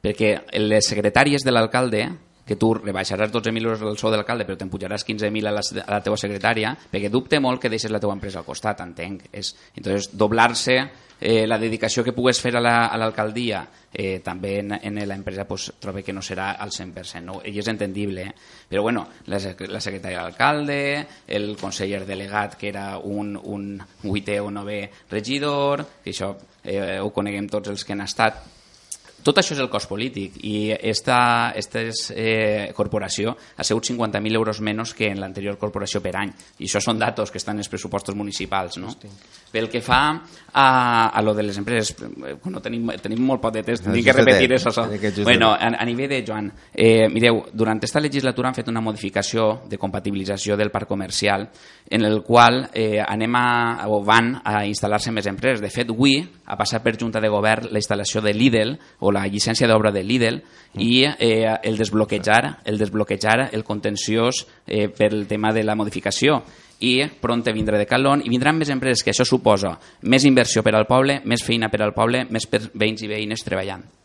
perquè les secretàries de l'alcalde que tu rebaixaràs 12.000 euros el sou de l'alcalde però t'empujaràs 15.000 a, la, a la teva secretària perquè dubte molt que deixes la teva empresa al costat, entenc. És, entonces, doblar-se eh, la dedicació que pugues fer a l'alcaldia la, eh, també en, en l'empresa pues, trobo que no serà al 100%, no? i és entendible. Eh? Però bueno, la, la secretària de l'alcalde, el conseller delegat que era un, un 8è o 9è regidor, que això eh, ho coneguem tots els que han estat, tot això és el cost polític i esta, esta eh, corporació ha sigut 50.000 euros menys que en l'anterior corporació per any. I això són datos que estan en els pressupostos municipals no? pel que fa a, a lo de les empreses bueno, tenim, tenim molt poc de temps tinc que repetir això bueno, a, a nivell de Joan eh, mireu, durant aquesta legislatura han fet una modificació de compatibilització del parc comercial en el qual eh, anem a, o van a instal·lar-se més empreses. De fet avui ha passat per Junta de Govern la instal·lació de Lidl o la llicència d'obra de Lidl i eh, el desbloquejar el desbloquejar el contenciós eh, pel tema de la modificació i pronte vindrà de Calón i vindran més empreses que això suposa més inversió per al poble, més feina per al poble, més veïns i veïnes treballant.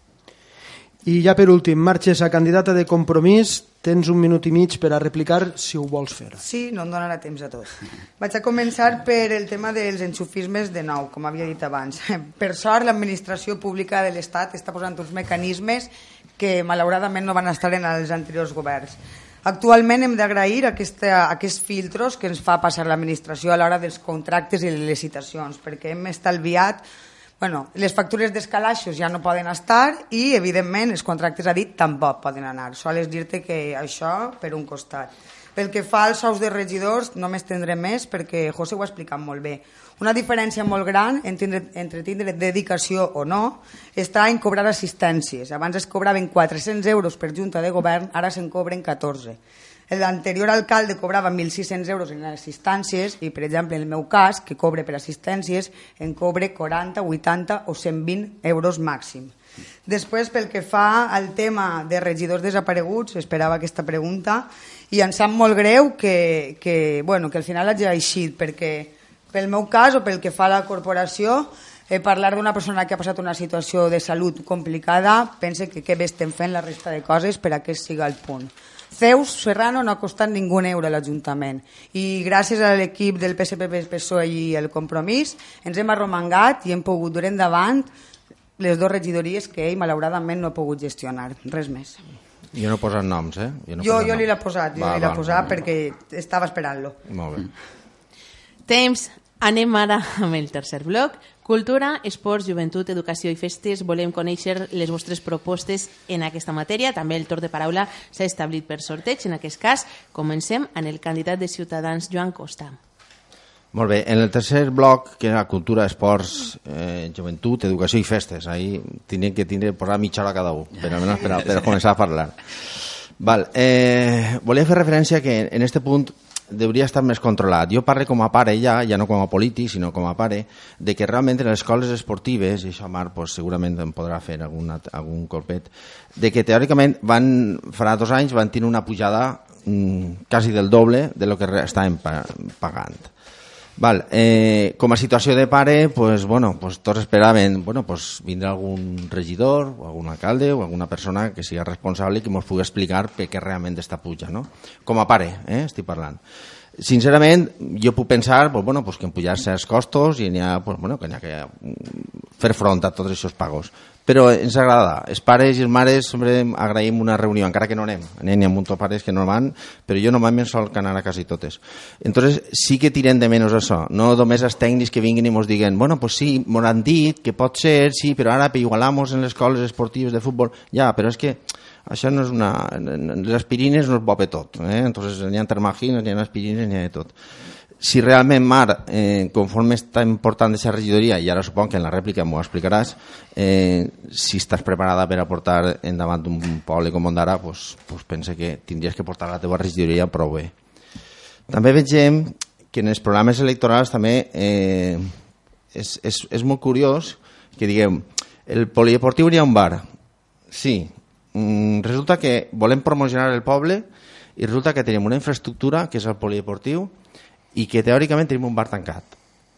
I ja per últim, marxes a candidata de compromís, tens un minut i mig per a replicar si ho vols fer. Sí, no em donarà temps a tot. Vaig a començar per el tema dels enxufismes de nou, com havia dit abans. (laughs) Per sort, l'administració pública de l'Estat està posant uns mecanismes que malauradament no van estar en els anteriors governs. Actualment hem d'agrair aquests filtros que ens fa passar l'administració a l'hora dels contractes i les licitacions, perquè hem estalviat Bueno, les factures d'escalaixos ja no poden estar i, evidentment, els contractes a dit tampoc poden anar. Sols dir-te que això per un costat. Pel que fa als sous de regidors, no m'estendré més perquè José ho ha explicat molt bé. Una diferència molt gran entre, entre tindre dedicació o no està en cobrar assistències. Abans es cobraven 400 euros per junta de govern, ara se'n cobren 14. L'anterior alcalde cobrava 1.600 euros en assistències i, per exemple, en el meu cas, que cobre per assistències, en cobre 40, 80 o 120 euros màxim. Després, pel que fa al tema de regidors desapareguts, esperava aquesta pregunta, i em sap molt greu que, que, bueno, que al final hagi eixit, perquè pel meu cas o pel que fa a la corporació, eh, parlar d'una persona que ha passat una situació de salut complicada, pense que què bé estem fent la resta de coses per a que siga el punt. Zeus Serrano no ha costat ningú euro a l'Ajuntament i gràcies a l'equip del PSP, PSOE i el Compromís ens hem arromangat i hem pogut dur endavant les dues regidories que ell malauradament no ha pogut gestionar, res més. Jo no he posat noms, eh? Jo, no jo, jo li l'he posat, jo li l'he posat va, perquè va. estava esperant-lo. Molt bé. Temps, anem ara amb el tercer bloc. Cultura, esports, joventut, educació i festes. Volem conèixer les vostres propostes en aquesta matèria. També el torn de paraula s'ha establit per sorteig. En aquest cas, comencem amb el candidat de Ciutadans, Joan Costa. Molt bé, en el tercer bloc, que era cultura, esports, eh, joventut, educació i festes, ahí tindrem que tindre, posar mitja hora cada un, per almenys per, per començar a parlar. Val, eh, volia fer referència que en este punt hauria estar més controlat. Jo parlo com a pare ja, ja no com a polític, sinó com a pare, de que realment en les escoles esportives, i això Marc pues, segurament em podrà fer algun, algun colpet, de que teòricament van, farà dos anys van tenir una pujada mm, quasi del doble de lo que estàvem pagant. Val, eh, com a situació de pare, pues, bueno, pues, tots esperaven bueno, pues, vindrà algun regidor o algun alcalde o alguna persona que sigui responsable i que ens pugui explicar per què realment està puja. No? Com a pare, eh, estic parlant. Sincerament, jo puc pensar pues, bueno, pues, que en pujar-se els costos i n'hi ha, pues, bueno, que ha que fer front a tots aquests pagos però ens agrada. Els pares i els mares sempre agraïm una reunió, encara que no anem. Anem, hi ha de pares que no van, però jo normalment sol que anar a quasi totes. Entonces sí que tirem de menys això. No només els tècnics que vinguin i ens diguen bueno, pues sí, m'ho han dit que pot ser, sí, però ara igualamos en les escoles esportives de futbol. Ja, però és que això no és una... Les aspirines no és bo per tot. Eh? Entonces n'hi ha termagines, n'hi ha aspirines, n'hi ha de tot si realment Mar, eh, conforme està important aquesta regidoria, i ara suponc que en la rèplica m'ho explicaràs, eh, si estàs preparada per aportar endavant un poble com Ondara, pues, pues pense que tindries que portar la teva regidoria prou bé. També vegem que en els programes electorals també eh, és, és, és molt curiós que diguem el polideportiu hi ha un bar. Sí, mm, resulta que volem promocionar el poble i resulta que tenim una infraestructura que és el polideportiu i que teòricament tenim un bar tancat.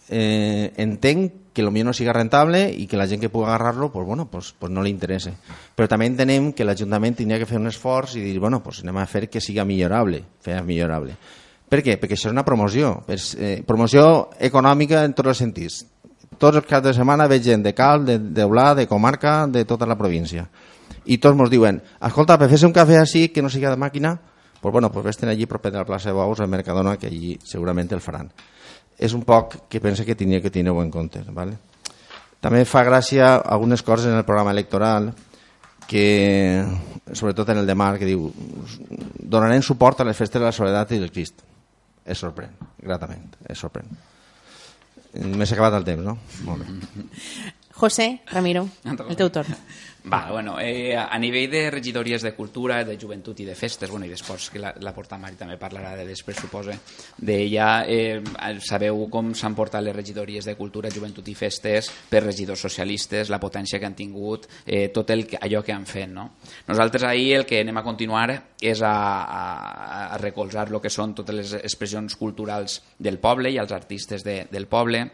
eh, entenc que potser no siga rentable i que la gent que pugui agarrar-lo pues, bueno, pues, pues no li interessa. Però també entenem que l'Ajuntament tindria que fer un esforç i dir, bueno, pues anem a fer que siga millorable, fer millorable. Per què? Perquè això és una promoció, és, eh, promoció econòmica en tots els sentits. Tots els caps de setmana veig gent de Cal, de, de Olà, de comarca, de tota la província. I tots ens diuen, escolta, per fer un cafè així que no siga de màquina, pues bueno, pues vés allí proper de la plaça de Bous, al Mercadona, que allí segurament el faran. És un poc que pensa que tenia que tenir en compte. ¿vale? També fa gràcia algunes coses en el programa electoral que, sobretot en el de Mar, que diu donarem suport a les festes de la Soledat i del Crist. Es sorprèn, gratament, es sorprèn. M'he acabat el temps, no? Molt bé. José Ramiro, el teu torn. Va, bueno, eh, a nivell de regidories de cultura, de joventut i de festes, bueno, i d'esports, que la, la porta Mari també parlarà de després, suposa, d'ella, eh, sabeu com s'han portat les regidories de cultura, joventut i festes per regidors socialistes, la potència que han tingut, eh, tot el, allò que han fet, no? Nosaltres ahir el que anem a continuar és a, a, a recolzar el que són totes les expressions culturals del poble i els artistes de, del poble,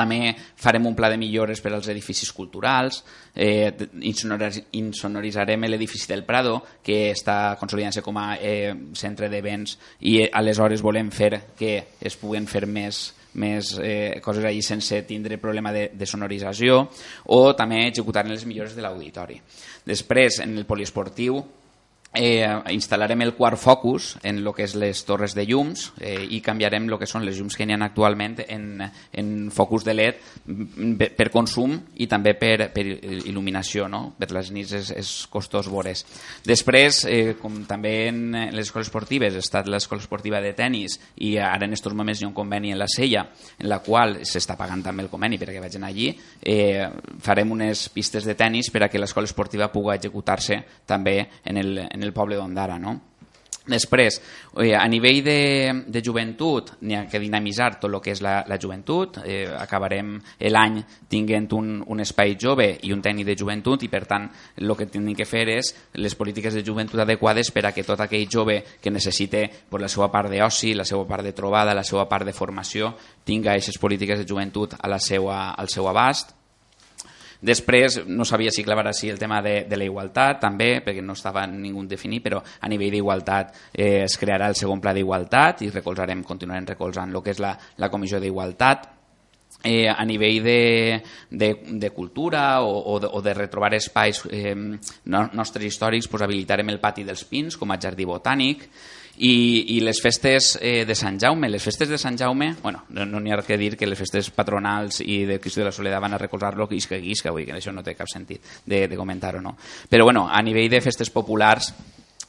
també farem un pla de millores per als edificis culturals, eh, insonoritzarem l'edifici del Prado, que està consolidant-se com a eh, centre d'events i eh, aleshores volem fer que es puguen fer més més eh, coses allí sense tindre problema de, de sonorització o també executar les millores de l'auditori. Després, en el poliesportiu, eh, instal·larem el quart focus en el que és les torres de llums eh, i canviarem el que són les llums que n'hi ha actualment en, en focus de LED per consum i també per, per il·luminació, no? per les nits és, és costós vores. Després, eh, com també en les escoles esportives, ha estat l'escola esportiva de tennis i ara en aquests moments hi ha un conveni en la Sella en la qual s'està pagant també el conveni perquè vagin allí, eh, farem unes pistes de tennis per a que l'escola esportiva pugui executar-se també en el, en en el poble d'Ondara. No? Després, eh, a nivell de, de joventut, n'hi ha que dinamitzar tot el que és la, la joventut. Eh, acabarem l'any tinguent un, un espai jove i un tècnic de joventut i, per tant, el que tenim que fer és les polítiques de joventut adequades per a que tot aquell jove que necessite pues, la seva part d'oci, la seva part de trobada, la seva part de formació, tinga aquestes polítiques de joventut a la seva, al seu abast Després, no sabia si clavar així el tema de, de la igualtat, també, perquè no estava ningú definit, però a nivell d'igualtat eh, es crearà el segon pla d'igualtat i recolzarem, continuarem recolzant el que és la, la comissió d'igualtat. Eh, a nivell de, de, de cultura o, o, de, o de retrobar espais eh, nostres històrics, pues, habilitarem el pati dels Pins com a jardí botànic, i, i les festes eh, de Sant Jaume, les festes de Sant Jaume, bueno, no n'hi ha que dir que les festes patronals i de Cristo de la Soledat van a recolzar-lo guisca guisca, vull que això no té cap sentit de, de comentar-ho, no? Però bueno, a nivell de festes populars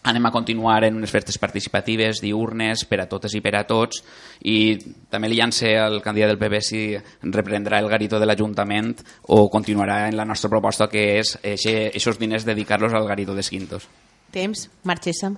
anem a continuar en unes festes participatives, diurnes, per a totes i per a tots, i també li llance al candidat del PP si reprendrà el garito de l'Ajuntament o continuarà en la nostra proposta que és aquests diners dedicar-los al garito de Quintos. Temps, Marxessa.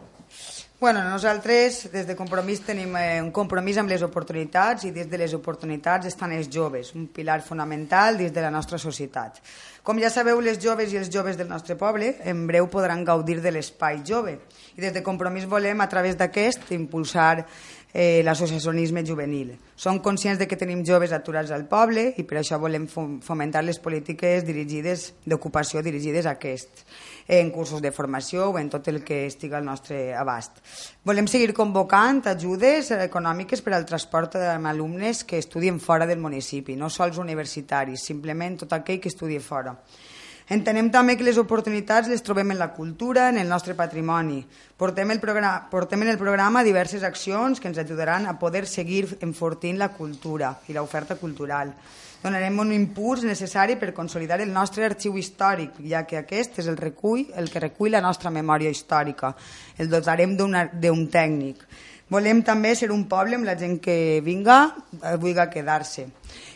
Bueno, nosaltres des de Compromís tenim eh, un compromís amb les oportunitats i des de les oportunitats estan els joves, un pilar fonamental dins de la nostra societat. Com ja sabeu, les joves i els joves del nostre poble en breu podran gaudir de l'espai jove i des de Compromís volem a través d'aquest impulsar eh, l'associacionisme juvenil. Som conscients de que tenim joves aturats al poble i per això volem fomentar les polítiques dirigides d'ocupació dirigides a aquests en cursos de formació o en tot el que estigui al nostre abast. Volem seguir convocant ajudes econòmiques per al transport d'alumnes que estudien fora del municipi, no sols universitaris, simplement tot aquell que estudi fora. Entenem també que les oportunitats les trobem en la cultura, en el nostre patrimoni. Portem, el programa, portem en el programa diverses accions que ens ajudaran a poder seguir enfortint la cultura i l'oferta cultural donarem un impuls necessari per consolidar el nostre arxiu històric, ja que aquest és el, recull, el que recull la nostra memòria històrica. El dotarem d'un tècnic. Volem també ser un poble amb la gent que vinga, eh, vulgui quedar-se.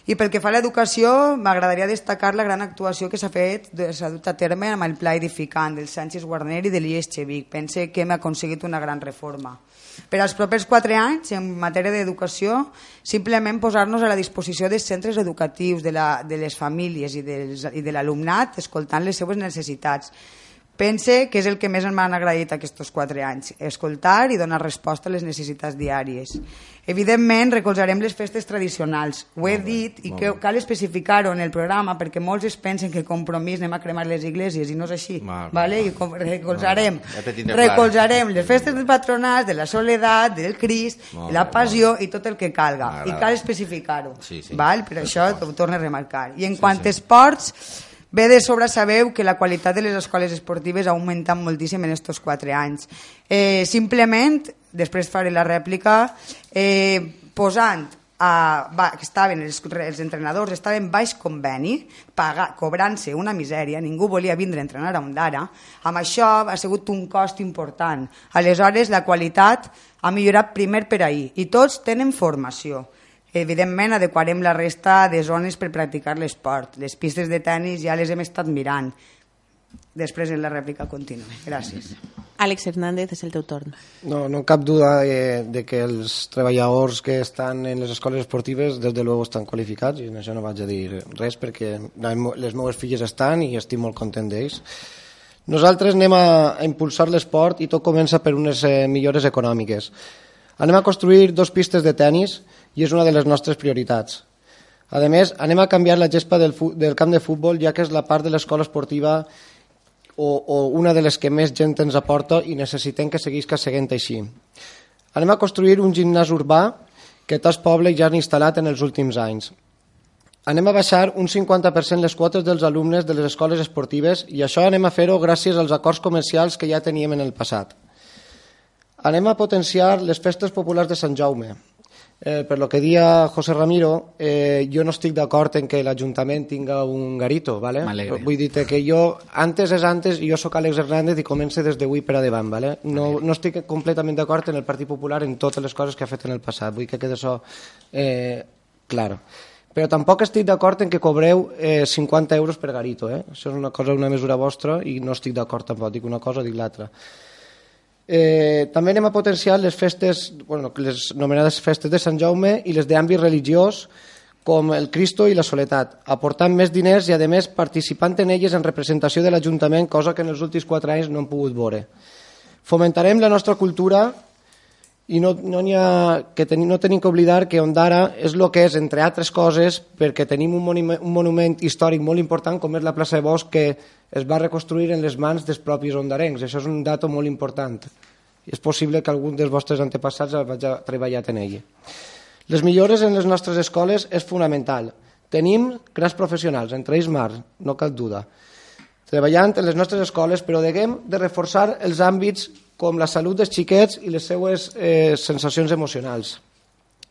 I pel que fa a l'educació, m'agradaria destacar la gran actuació que s'ha fet, s'ha dut a terme amb el pla edificant del Sánchez Guarner i de l'IES Xevic. Pense que hem aconseguit una gran reforma. Per als propers quatre anys, en matèria d'educació, simplement posar-nos a la disposició dels centres educatius, de, la, de les famílies i, dels, i de l'alumnat, escoltant les seves necessitats. Pense que és el que més m'han agraït aquests quatre anys, escoltar i donar resposta a les necessitats diàries. Evidentment, recolzarem les festes tradicionals. Ho he dit i que cal especificar-ho en el programa perquè molts es pensen que compromís anem a cremar les iglesias i no és així. Val, vale? val. I recolzarem, Ja recolzarem les festes patronals, de la soledat, del Crist, de la bé, passió i tot el que calga. I cal especificar-ho. Sí, sí. Val? Per això ho torno a remarcar. I en quant a esports, Bé de sobre sabeu que la qualitat de les escoles esportives ha augmentat moltíssim en aquests quatre anys. Eh, simplement, després faré la rèplica, eh, posant a, va, que estaven els, els entrenadors estaven baix conveni, cobrant-se una misèria, ningú volia vindre a entrenar a Ondara, amb això ha sigut un cost important. Aleshores, la qualitat ha millorat primer per ahir, i tots tenen formació. Evidentment, adequarem la resta de zones per practicar l'esport. Les pistes de tennis ja les hem estat mirant. Després en la rèplica continua. Gràcies. Àlex Hernández, és el teu torn. No, no cap duda de, de que els treballadors que estan en les escoles esportives des de luego estan qualificats i en això no vaig a dir res perquè les meves filles estan i estic molt content d'ells. Nosaltres anem a, a impulsar l'esport i tot comença per unes eh, millores econòmiques. Anem a construir dos pistes de tennis i és una de les nostres prioritats. A més, anem a canviar la gespa del, del camp de futbol ja que és la part de l'escola esportiva o, o una de les que més gent ens aporta i necessitem que seguisca seguint així. Anem a construir un gimnàs urbà que tots pobles ja han instal·lat en els últims anys. Anem a baixar un 50% les quotes dels alumnes de les escoles esportives i això anem a fer-ho gràcies als acords comercials que ja teníem en el passat. Anem a potenciar les festes populars de Sant Jaume. Eh, per lo que dia José Ramiro, eh, jo no estic d'acord en que l'Ajuntament tinga un garito, ¿vale? Vull dir que jo, antes és antes, jo sóc Àlex Hernández i començo des d'avui per a davant, ¿vale? No, no estic completament d'acord en el Partit Popular en totes les coses que ha fet en el passat, vull que quede això eh, clar. Però tampoc estic d'acord en que cobreu eh, 50 euros per garito, eh? Això és una cosa, una mesura vostra i no estic d'acord tampoc, dic una cosa, dic l'altra. Eh, també anem a potenciar les festes, bueno, les nomenades festes de Sant Jaume i les d'àmbit religiós com el Cristo i la Soledat, aportant més diners i, a més, participant en elles en representació de l'Ajuntament, cosa que en els últims quatre anys no hem pogut veure. Fomentarem la nostra cultura i no, no, ha, que ten, no tenim que oblidar que Ondara és el que és, entre altres coses, perquè tenim un monument, un monument històric molt important com és la plaça de Bosch que es va reconstruir en les mans dels propis ondarencs. Això és un dato molt important. És possible que algun dels vostres antepassats hagi treballat en ell. Les millores en les nostres escoles és fonamental. Tenim grans professionals, entre ells Mar, no cal duda treballant en les nostres escoles, però deguem de reforçar els àmbits com la salut dels xiquets i les seues eh, sensacions emocionals.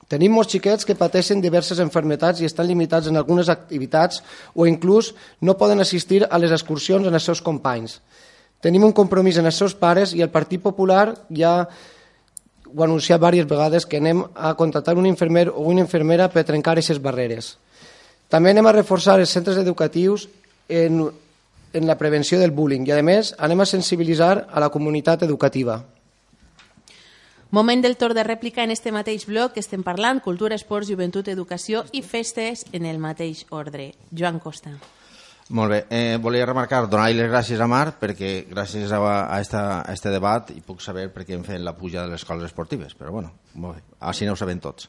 Tenim molts xiquets que pateixen diverses enfermetats i estan limitats en algunes activitats o inclús no poden assistir a les excursions en els seus companys. Tenim un compromís en els seus pares i el Partit Popular ja ho ha anunciat diverses vegades que anem a contractar un infermer o una infermera per trencar aquestes barreres. També anem a reforçar els centres educatius en, en la prevenció del bullying i, a més, anem a sensibilitzar a la comunitat educativa. Moment del torn de rèplica en este mateix bloc que estem parlant, cultura, esports, joventut, educació i festes en el mateix ordre. Joan Costa. Molt bé, eh, volia remarcar, donar les gràcies a Mar perquè gràcies a, a, esta, a este debat i puc saber per què hem fet la puja de les escoles esportives, però bueno, molt bé, així no ho sabem tots.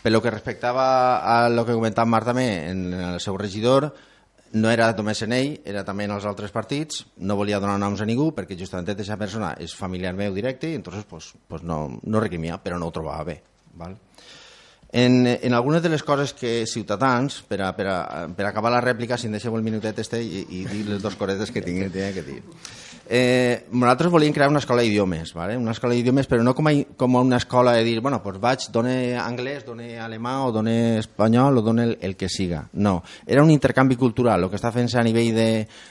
Per lo que respectava a lo que comentava Mar també en el seu regidor, no era només en ell, era també en els altres partits, no volia donar noms a ningú perquè justament aquesta persona és familiar meu directe i entonces pues, pues no, no recrimia, però no ho trobava bé. Val? En, en algunes de les coses que Ciutadans, per, a, per, a, per acabar la rèplica, si em deixeu el minutet este i, i dir les dues cosetes que tinc que dir. Eh, nosaltres volíem crear una escola d'idiomes, ¿vale? una escola d'idiomes, però no com, a, com una escola de dir, bueno, pues vaig, done anglès, done alemà, o done espanyol, o done el, el que siga. No, era un intercanvi cultural, el que està fent a nivell de,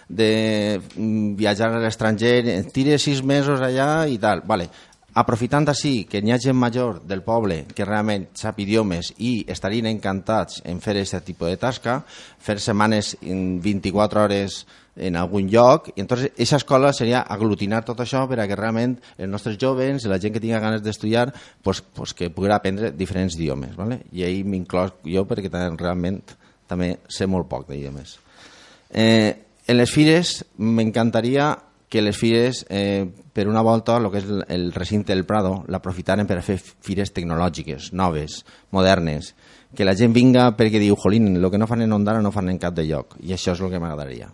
de mm, viatjar a l'estranger, eh, tire sis mesos allà i tal, vale aprofitant així que n'hi ha gent major del poble que realment sap idiomes i estarien encantats en fer aquest tipus de tasca, fer setmanes en 24 hores en algun lloc, i entonces aquesta escola seria aglutinar tot això per a que realment els nostres jovens i la gent que tinga ganes d'estudiar pues, pues que pugui aprendre diferents idiomes. ¿vale? I ahir m'inclòs jo perquè realment també sé molt poc d'idiomes. Eh, en les fires m'encantaria que les fires, eh, per una volta, el que és el recinte del Prado, l'aprofitaren per a fer fires tecnològiques, noves, modernes, que la gent vinga perquè diu, jolín, el que no fan en Ondara no fan en cap de lloc, i això és el que m'agradaria.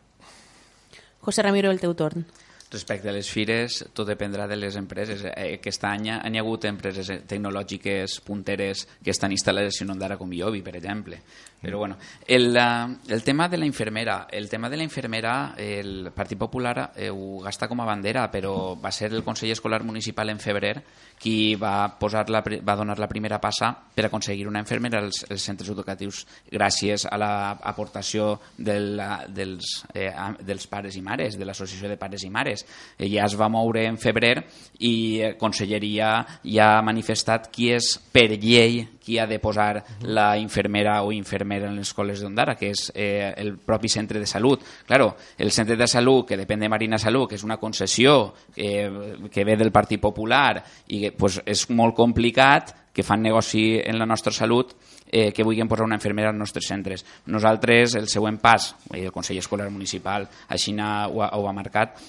José Ramiro, el teu torn. Respecte a les fires, tot dependrà de les empreses. Eh, Aquest any hi ha hagut empreses eh, tecnològiques punteres que estan instal·lades en Ondara com Iobi, per exemple. Però bueno, el, el tema de la infermera, el tema de la infermera, el Partit Popular eh, ho gasta com a bandera, però va ser el Consell Escolar Municipal en febrer qui va, posar la, va donar la primera passa per aconseguir una infermera als, als centres educatius gràcies a l'aportació del, dels, eh, dels pares i mares, de l'Associació de Pares i Mares. Eh, ja es va moure en febrer i eh, Conselleria ja ha manifestat qui és per llei qui ha de posar la infermera o infermera en les escoles d'Ondara, que és eh, el propi centre de salut. Claro, el centre de salut, que depèn de Marina Salut, que és una concessió eh, que ve del Partit Popular i que pues, és molt complicat que fan negoci en la nostra salut eh, que vulguin posar una infermera als nostres centres. Nosaltres, el següent pas, eh, el Consell Escolar Municipal així ho, ha- ho ha marcat,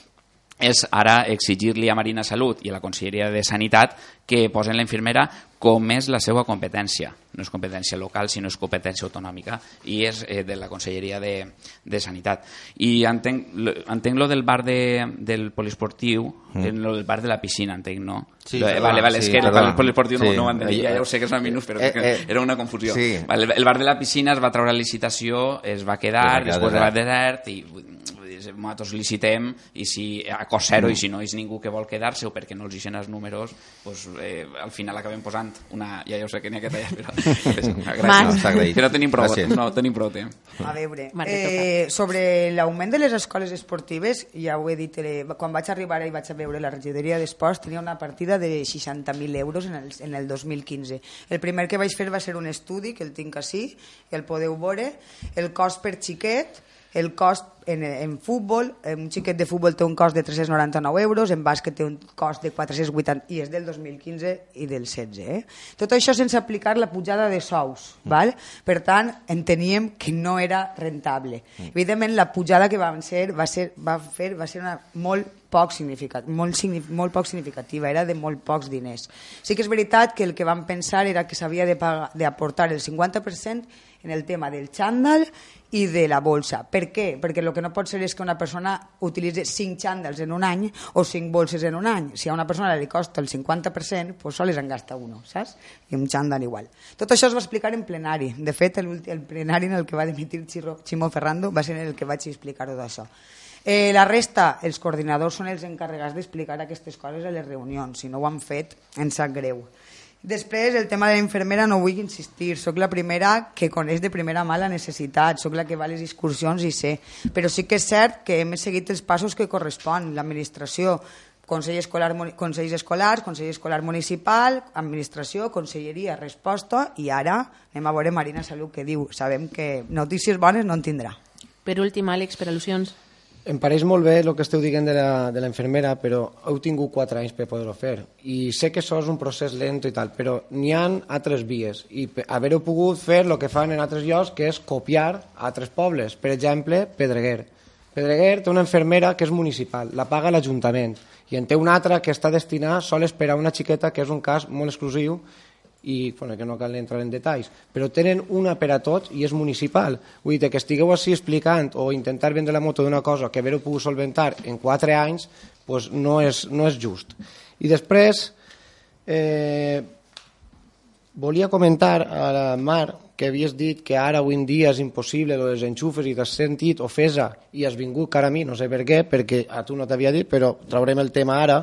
és ara exigir-li a Marina Salut i a la Conselleria de Sanitat que posen la infermera com és la seva competència. No és competència local, sinó és competència autonòmica i és eh, de la Conselleria de, de Sanitat. I entenc, entenc lo del bar de, del poliesportiu, mm. lo del bar de la piscina, entenc, no? Sí, Lo- perdona, vale, vale, és sí, que el bar perdona. del poliesportiu no, Sí. no ho entenc, ja, Eh, ja ho sé que és una minús, però eh, és eh, era una confusió. sí. Vale, el bar de la piscina es va treure a licitació, es va quedar, va quedar després va desert. desert i nosaltres licitem i si a cost zero i si no és ningú que vol quedar-se o perquè no els ixen els números pues, eh, al final acabem posant una... ja, ja ho sé que n'hi ha que tallar però (laughs) gràcies. No, no tenim prou, Gràcies. no tenim prou temps A veure, eh, sobre l'augment de les escoles esportives, ja ho he dit, eh, quan vaig arribar i vaig a veure la regidoria d'esports tenia una partida de 60.000 euros en el, en el 2015. El primer que vaig fer va ser un estudi, que el tinc així, el podeu veure, el cost per xiquet, el cost en, en futbol, un xiquet de futbol té un cost de 399 euros, en bàsquet té un cost de 480, i és del 2015 i del 16. Eh? Tot això sense aplicar la pujada de sous. Val? Per tant, enteníem que no era rentable. Evidentment, la pujada que van ser, va, ser, va fer va ser una molt poc significat, molt, signif molt poc significativa, era de molt pocs diners. Sí que és veritat que el que van pensar era que s'havia de pagar- d'aportar el 50% en el tema del xandall i de la bolsa. Per què? Perquè el que no pot ser és que una persona utilitzi 5 xandalls en un any o 5 bolses en un any. Si a una persona li costa el 50%, pues sols en gasta uno, saps? I un xandall igual. Tot això es va explicar en plenari. De fet, el, el plenari en el que va dimitir Xiro, Ximo Ferrando va ser en el que vaig explicar tot això. Eh, la resta, els coordinadors són els encarregats d'explicar aquestes coses a les reunions. Si no ho han fet, ens sap greu. Després, el tema de la infermera no vull insistir, sóc la primera que coneix de primera mà la necessitat, sóc la que va a les excursions i sé, però sí que és cert que hem seguit els passos que correspon, l'administració, Consell escolar, Consells escolars, Consell escolar municipal, administració, conselleria, resposta, i ara anem a veure Marina Salut que diu, sabem que notícies bones no en tindrà. Per últim, Àlex, per al·lusions. Em pareix molt bé el que esteu dient de la, de la infermera, però heu tingut 4 anys per poder-ho fer. I sé que això és un procés lent i tal, però n'hi ha altres vies. I haver-ho pogut fer el que fan en altres llocs, que és copiar altres pobles. Per exemple, Pedreguer. Pedreguer té una infermera que és municipal, la paga l'Ajuntament, i en té una altra que està destinada sols per a una xiqueta, que és un cas molt exclusiu, i bueno, que no cal entrar en detalls, però tenen una per a tots i és municipal. Vull dir que estigueu així explicant o intentar vendre la moto d'una cosa que haver-ho pogut solventar en 4 anys pues no, és, no és just. I després eh, volia comentar a la Mar que havies dit que ara avui en dia és impossible lo dels enxufes i t'has sentit ofesa i has vingut cara a mi, no sé per què, perquè a tu no t'havia dit, però traurem el tema ara.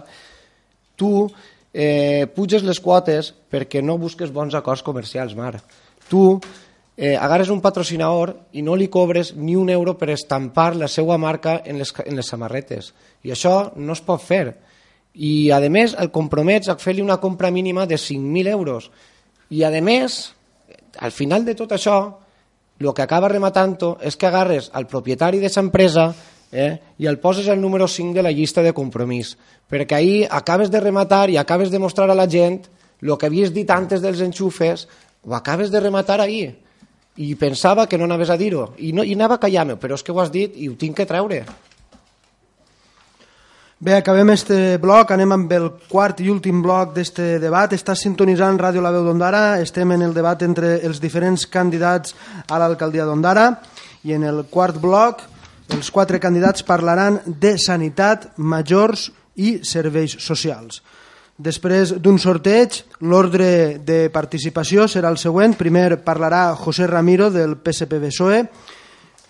Tu eh, puges les quotes perquè no busques bons acords comercials, Mar. Tu eh, agarres un patrocinador i no li cobres ni un euro per estampar la seva marca en les, en les samarretes. I això no es pot fer. I, a més, el compromets a fer-li una compra mínima de 5.000 euros. I, a més, al final de tot això, el que acaba rematant és que agarres al propietari de empresa eh, i el poses el número 5 de la llista de compromís, perquè ahir acabes de rematar i acabes de mostrar a la gent el que havies dit antes dels enxufes, ho acabes de rematar ahir. I pensava que no anaves a dir-ho, i, no, i anava a callar-me, però és que ho has dit i ho tinc que treure. Bé, acabem este bloc, anem amb el quart i últim bloc d'este debat. Està sintonitzant Ràdio La Veu d'Ondara, estem en el debat entre els diferents candidats a l'alcaldia d'Ondara i en el quart bloc els quatre candidats parlaran de sanitat, majors i serveis socials. Després d'un sorteig, l'ordre de participació serà el següent. Primer parlarà José Ramiro del PSP-BSOE,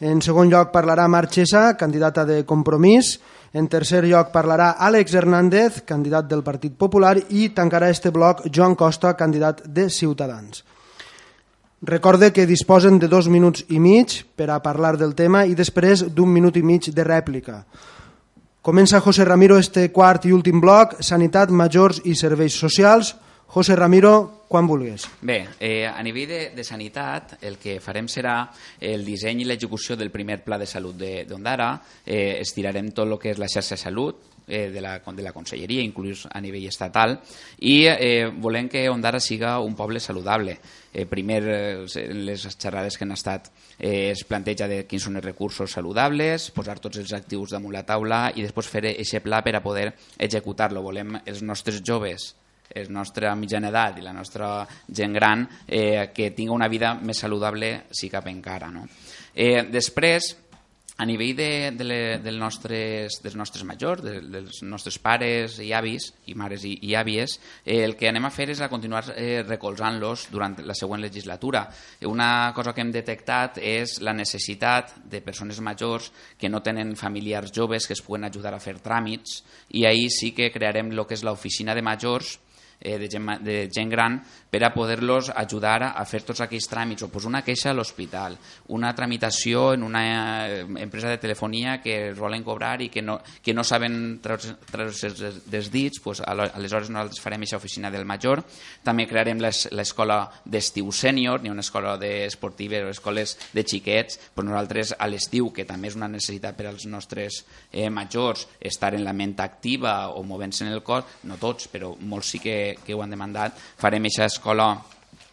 en segon lloc parlarà Marchesa, candidata de Compromís, en tercer lloc parlarà Àlex Hernández, candidat del Partit Popular, i tancarà este bloc Joan Costa, candidat de Ciutadans. Recorde que disposen de dos minuts i mig per a parlar del tema i després d'un minut i mig de rèplica. Comença José Ramiro este quart i últim bloc, Sanitat, Majors i Serveis Socials. José Ramiro, quan vulguis. Bé, eh, a nivell de, de sanitat, el que farem serà el disseny i l'execució del primer pla de salut d'Ondara. Eh, estirarem tot el que és la xarxa de salut, eh, de, la, de la conselleria, inclús a nivell estatal, i eh, volem que Ondara siga un poble saludable. Eh, primer, eh, les xerrades que han estat, eh, es planteja de quins són els recursos saludables, posar tots els actius damunt la taula i després fer aquest pla per a poder executar-lo. Volem els nostres joves és nostra mitjana edat i la nostra gent gran eh, que tinga una vida més saludable si cap encara. No? Eh, després, a nivell de, de, le, dels, nostres, dels nostres majors, de, dels nostres pares i avis, i mares i, i àvies, eh, el que anem a fer és a continuar eh, recolzant-los durant la següent legislatura. Una cosa que hem detectat és la necessitat de persones majors que no tenen familiars joves que es puguen ajudar a fer tràmits i ahir sí que crearem el que és l'oficina de majors eh, de, gent, de gent gran per a poder-los ajudar a fer tots aquells tràmits o pues, una queixa a l'hospital, una tramitació en una eh, empresa de telefonia que volen cobrar i que no, que no saben treure dels dits, pues, aleshores nosaltres farem aquesta oficina del major. També crearem l'escola d'estiu sènior, ni una escola esportiva o escoles de xiquets, pues nosaltres a l'estiu, que també és una necessitat per als nostres eh, majors, estar en la ment activa o movent-se en el cos, no tots, però molts sí que que, ho han demandat, farem aquesta escola,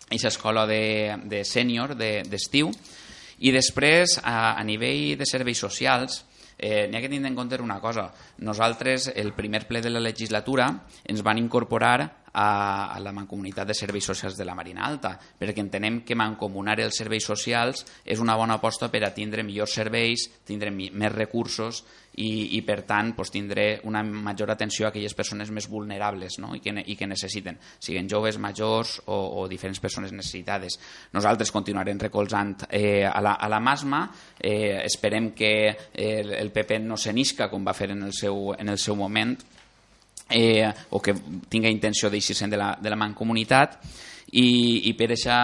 aquesta escola de, de sènior d'estiu. De, i després a, a nivell de serveis socials eh, n'hi ha que tindre en compte una cosa. Nosaltres el primer ple de la legislatura ens van incorporar a, a la Mancomunitat de Serveis Socials de la Marina Alta, perquè entenem que mancomunar els serveis socials és una bona aposta per a tindre millors serveis, tindre més recursos i, i per tant pues, tindré una major atenció a aquelles persones més vulnerables no? I, que, i que necessiten, siguin joves, majors o, o diferents persones necessitades. Nosaltres continuarem recolzant eh, a, la, a la MASMA, eh, esperem que eh, el PP no s'enisca com va fer en el seu, en el seu moment, eh, o que tinga intenció d'eixir-se'n de, la, de la mancomunitat i, i per aquesta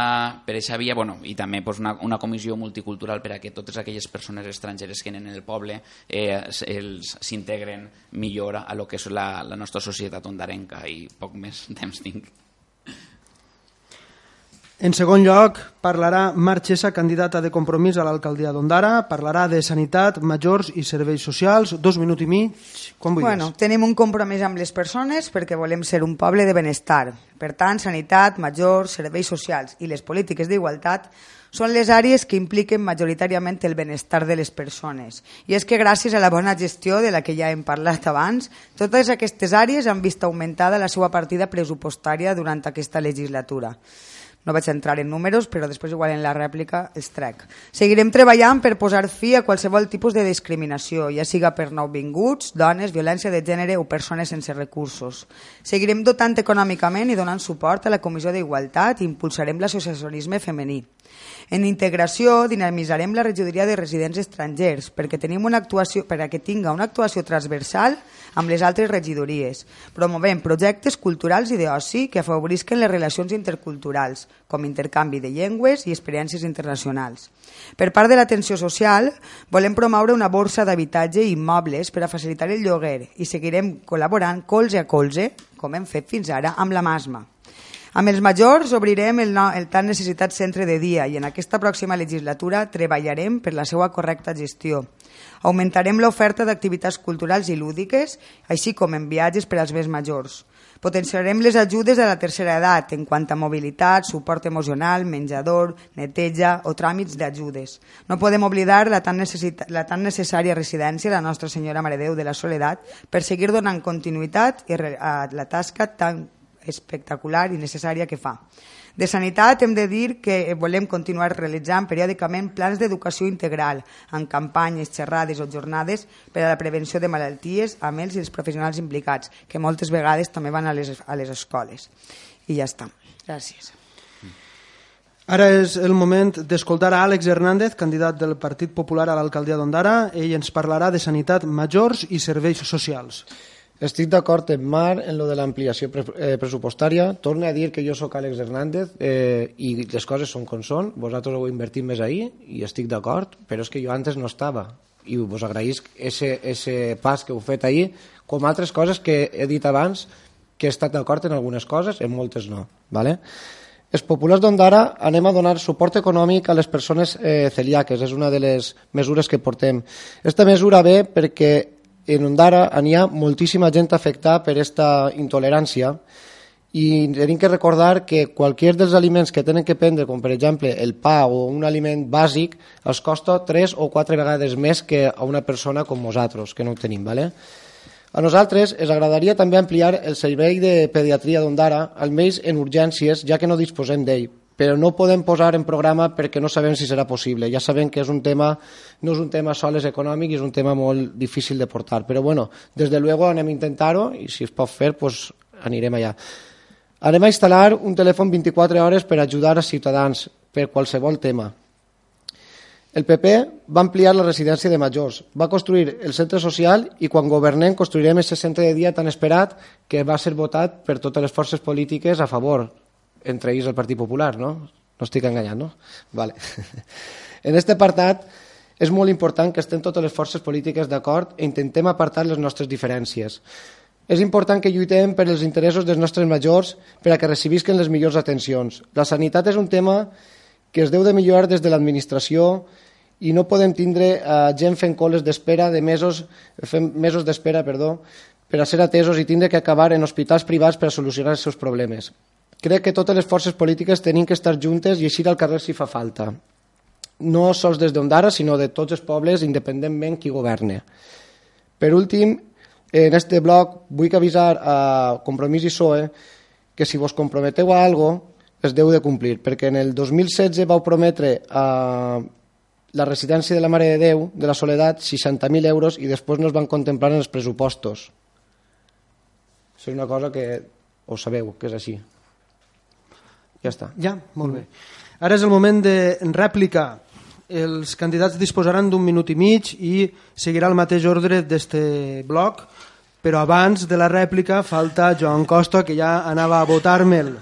per eixa via bueno, i també pues, una, una comissió multicultural per a que totes aquelles persones estrangeres que en el poble eh, s'integren millor a lo que és la, la nostra societat ondarenca i poc més (laughs) temps tinc. En segon lloc, parlarà Marchesa, candidata de compromís a l'alcaldia d'Ondara, parlarà de sanitat, majors i serveis socials, dos minuts i mig, com bueno, Tenim un compromís amb les persones perquè volem ser un poble de benestar. Per tant, sanitat, majors, serveis socials i les polítiques d'igualtat són les àrees que impliquen majoritàriament el benestar de les persones. I és que gràcies a la bona gestió de la que ja hem parlat abans, totes aquestes àrees han vist augmentada la seva partida pressupostària durant aquesta legislatura. No vaig entrar en números, però després igual en la rèplica els trec. Seguirem treballant per posar fi a qualsevol tipus de discriminació, ja siga per nouvinguts, dones, violència de gènere o persones sense recursos. Seguirem dotant econòmicament i donant suport a la Comissió d'Igualtat i impulsarem l'associacionisme femení. En integració dinamitzarem la regidoria de residents estrangers perquè tenim una actuació per a que tinga una actuació transversal amb les altres regidories. Promovem projectes culturals i d'oci que afavorisquen les relacions interculturals, com intercanvi de llengües i experiències internacionals. Per part de l'atenció social, volem promoure una borsa d'habitatge i immobles per a facilitar el lloguer i seguirem col·laborant colze a colze, com hem fet fins ara, amb la MASMA. Amb els majors obrirem el, no, el tan necessitat centre de dia i en aquesta pròxima legislatura treballarem per la seva correcta gestió. Augmentarem l'oferta d'activitats culturals i lúdiques, així com en viatges per als més majors. Potenciarem les ajudes a la tercera edat en quant a mobilitat, suport emocional, menjador, neteja o tràmits d'ajudes. No podem oblidar la tan, la tan necessària residència de la Nostra Senyora Maredeu de la Soledat per seguir donant continuïtat a la tasca tan espectacular i necessària que fa. De sanitat hem de dir que volem continuar realitzant periòdicament plans d'educació integral amb campanyes, xerrades o jornades per a la prevenció de malalties amb ells i els professionals implicats, que moltes vegades també van a les, a les escoles. I ja està. Gràcies. Ara és el moment d'escoltar a Àlex Hernández, candidat del Partit Popular a l'alcaldia d'Ondara. Ell ens parlarà de sanitat majors i serveis socials. Estic d'acord amb Mar en lo de l'ampliació eh, pressupostària. Torno a dir que jo sóc Àlex Hernández eh, i les coses són com són. Vosaltres ho heu invertit més ahir i estic d'acord, però és que jo antes no estava i vos agraïsc ese, ese pas que heu fet ahir, com altres coses que he dit abans, que he estat d'acord en algunes coses, en moltes no. ¿vale? Els populars d'Ondara anem a donar suport econòmic a les persones eh, celíaques, és una de les mesures que portem. Esta mesura ve perquè en Ondara n'hi ha moltíssima gent afectada per aquesta intolerància i tenim que recordar que qualsevol dels aliments que tenen que prendre, com per exemple el pa o un aliment bàsic, els costa 3 o 4 vegades més que a una persona com nosaltres, que no ho tenim. ¿vale? A nosaltres ens agradaria també ampliar el servei de pediatria d'Ondara, almenys en urgències, ja que no disposem d'ell però no podem posar en programa perquè no sabem si serà possible. Ja sabem que és un tema, no és un tema sols econòmic és un tema molt difícil de portar. Però bueno, des de luego anem a intentar-ho i si es pot fer, pues, anirem allà. Anem a instal·lar un telèfon 24 hores per ajudar a ciutadans per qualsevol tema. El PP va ampliar la residència de majors, va construir el centre social i quan governem construirem aquest centre de dia tan esperat que va ser votat per totes les forces polítiques a favor entre ells el Partit Popular, no? No estic enganyant, no? Vale. (laughs) En aquest apartat és molt important que estem totes les forces polítiques d'acord i intentem apartar les nostres diferències. És important que lluitem per els interessos dels nostres majors per a que recibisquen les millors atencions. La sanitat és un tema que es deu de millorar des de l'administració i no podem tindre uh, gent fent coles d'espera de mesos, fent mesos d'espera, perdó, per a ser atesos i tindre que acabar en hospitals privats per a solucionar els seus problemes. Crec que totes les forces polítiques tenim que estar juntes i eixir al carrer si fa falta. No sols des d'Ondara, sinó de tots els pobles, independentment qui governa. Per últim, en este bloc vull avisar a Compromís i PSOE que si vos comprometeu a algo es deu de complir, perquè en el 2016 vau prometre a la residència de la Mare de Déu de la Soledat 60.000 euros i després no es van contemplar en els pressupostos. Això és una cosa que ho sabeu, que és així. Ja està. Ja, molt bé. Ara és el moment de rèplica. Els candidats disposaran d'un minut i mig i seguirà el mateix ordre d'este bloc, però abans de la rèplica falta Joan Costa, que ja anava a votar-me'l.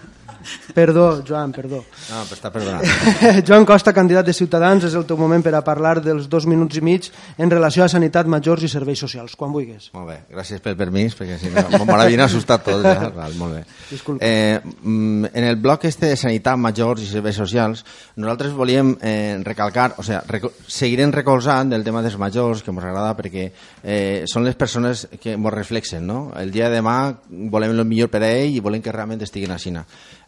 Perdó, Joan, perdó. No, però està perdonat. (laughs) Joan Costa, candidat de Ciutadans, és el teu moment per a parlar dels dos minuts i mig en relació a sanitat, majors i serveis socials, quan vulguis. Molt bé, gràcies pel permís, perquè si no m'havien assustat tot. Ja. (laughs) Val, molt bé. Disculpa. Eh, mm, en el bloc este de sanitat, majors i serveis socials, nosaltres volíem eh, recalcar, o sigui, reco seguirem recolzant del tema dels majors, que ens agrada perquè eh, són les persones que ens reflexen, no? El dia de demà volem el millor per a ell i volem que realment estiguin a Xina.